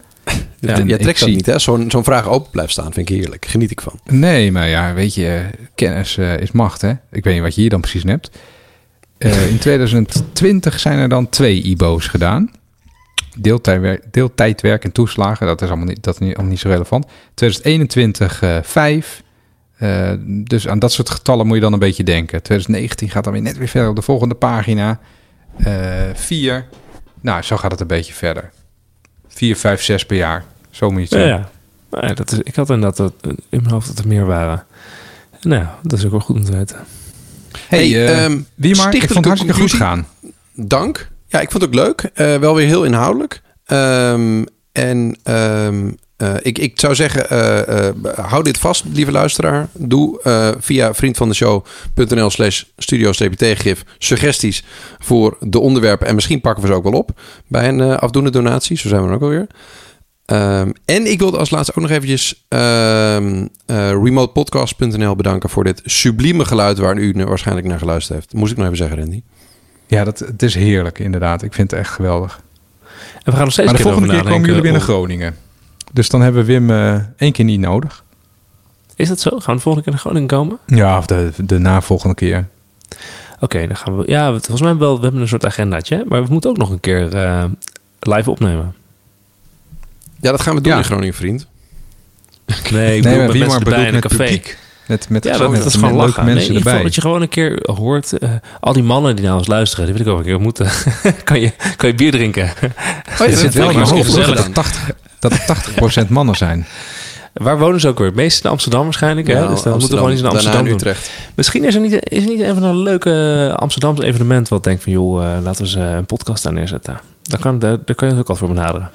Ja, jij trekt dat niet, hè? Zo'n zo'n vraag open blijft staan, vind ik heerlijk. Geniet ik van. Nee, maar ja, weet je, kennis uh, is macht, hè? Ik weet niet wat je hier dan precies hebt. in 2020 zijn er dan twee IBO's gedaan deeltijdwerk, deeltijdwerk en toeslagen, dat is allemaal niet, dat is niet, allemaal niet zo relevant. 2021 uh, 5. Uh, dus aan dat soort getallen moet je dan een beetje denken. 2019 gaat dan weer net weer verder op de volgende pagina. Uh, 4. Nou, zo gaat het een beetje verder. 4, 5, 6 per jaar. Zo moet je het ja, ja. ja dat is, ik had inderdaad dat, in mijn hoofd dat er meer waren. Nou, dat is ook wel goed om te weten. Hey, hey um, wie maar, ik vond het hartstikke goed gaan. Dank. Ja, ik vond het ook leuk. Uh, wel weer heel inhoudelijk. Um, en um, uh, ik, ik zou zeggen, uh, hou dit vast, lieve luisteraar. Doe via vriendvandeshow.nl slash studio gif suggesties voor de onderwerpen. En misschien pakken we ze ook wel op bij een afdoende donatie. Zo zijn we er ook alweer. Um, en ik wilde als laatste ook nog eventjes remotepodcast.nl bedanken voor dit sublieme geluid waar u waarschijnlijk naar geluisterd heeft. Moest ik nog even zeggen, Randy. Ja, dat, het is heerlijk inderdaad. Ik vind het echt geweldig. En we gaan nog steeds maar de volgende keer komen jullie weer naar Groningen. Dus dan hebben we Wim uh, één keer niet nodig. Is dat zo? Gaan we de volgende keer naar Groningen komen? Ja, of de, de navolgende keer. Oké, okay, dan gaan we... Ja, volgens mij wel, we hebben een soort agendaatje. Maar we moeten ook nog een keer uh, live opnemen. Ja, dat gaan we doen ja. in Groningen, vriend. Nee, ik nee, bedoel, met mensen in een café. Publiek. Met, met ja, dat, dat is gewoon lachen. mensen nee, erbij. Dat je gewoon een keer hoort, uh, al die mannen die naar ons luisteren, die wil ik ook een keer ontmoeten. kan, je, kan je bier drinken? Oh, je zit wel in dat 80, dat er 80% mannen zijn. Waar wonen ze ook weer? Meest in Amsterdam waarschijnlijk. Ja, hè? Dus dan moeten we gewoon eens in Amsterdam doen. Utrecht. Misschien is er niet, is er niet even een leuke Amsterdamse evenement... wat denkt van, joh, uh, laten we uh, een podcast daar neerzetten. Dan kan, daar, daar kan je het ook al voor benaderen.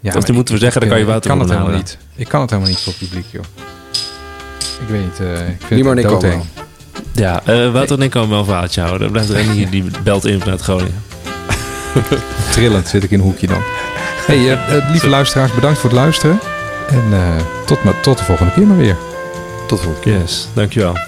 Ja, of die moeten we zeggen, dan kan je Wouter kan het helemaal niet. Ik kan het helemaal niet voor het publiek, joh. Ik weet niet. Uh, ik vind het doodeng. Ja, uh, Wouter en ik komen wel een verhaaltje houden. Dan blijft Rennie hier, die belt in vanuit Groningen. Trillend zit ik in een hoekje dan. Hey, uh, lieve luisteraars, bedankt voor het luisteren. En tot, tot de volgende keer maar weer. Tot de volgende keer. Yes, dankjewel.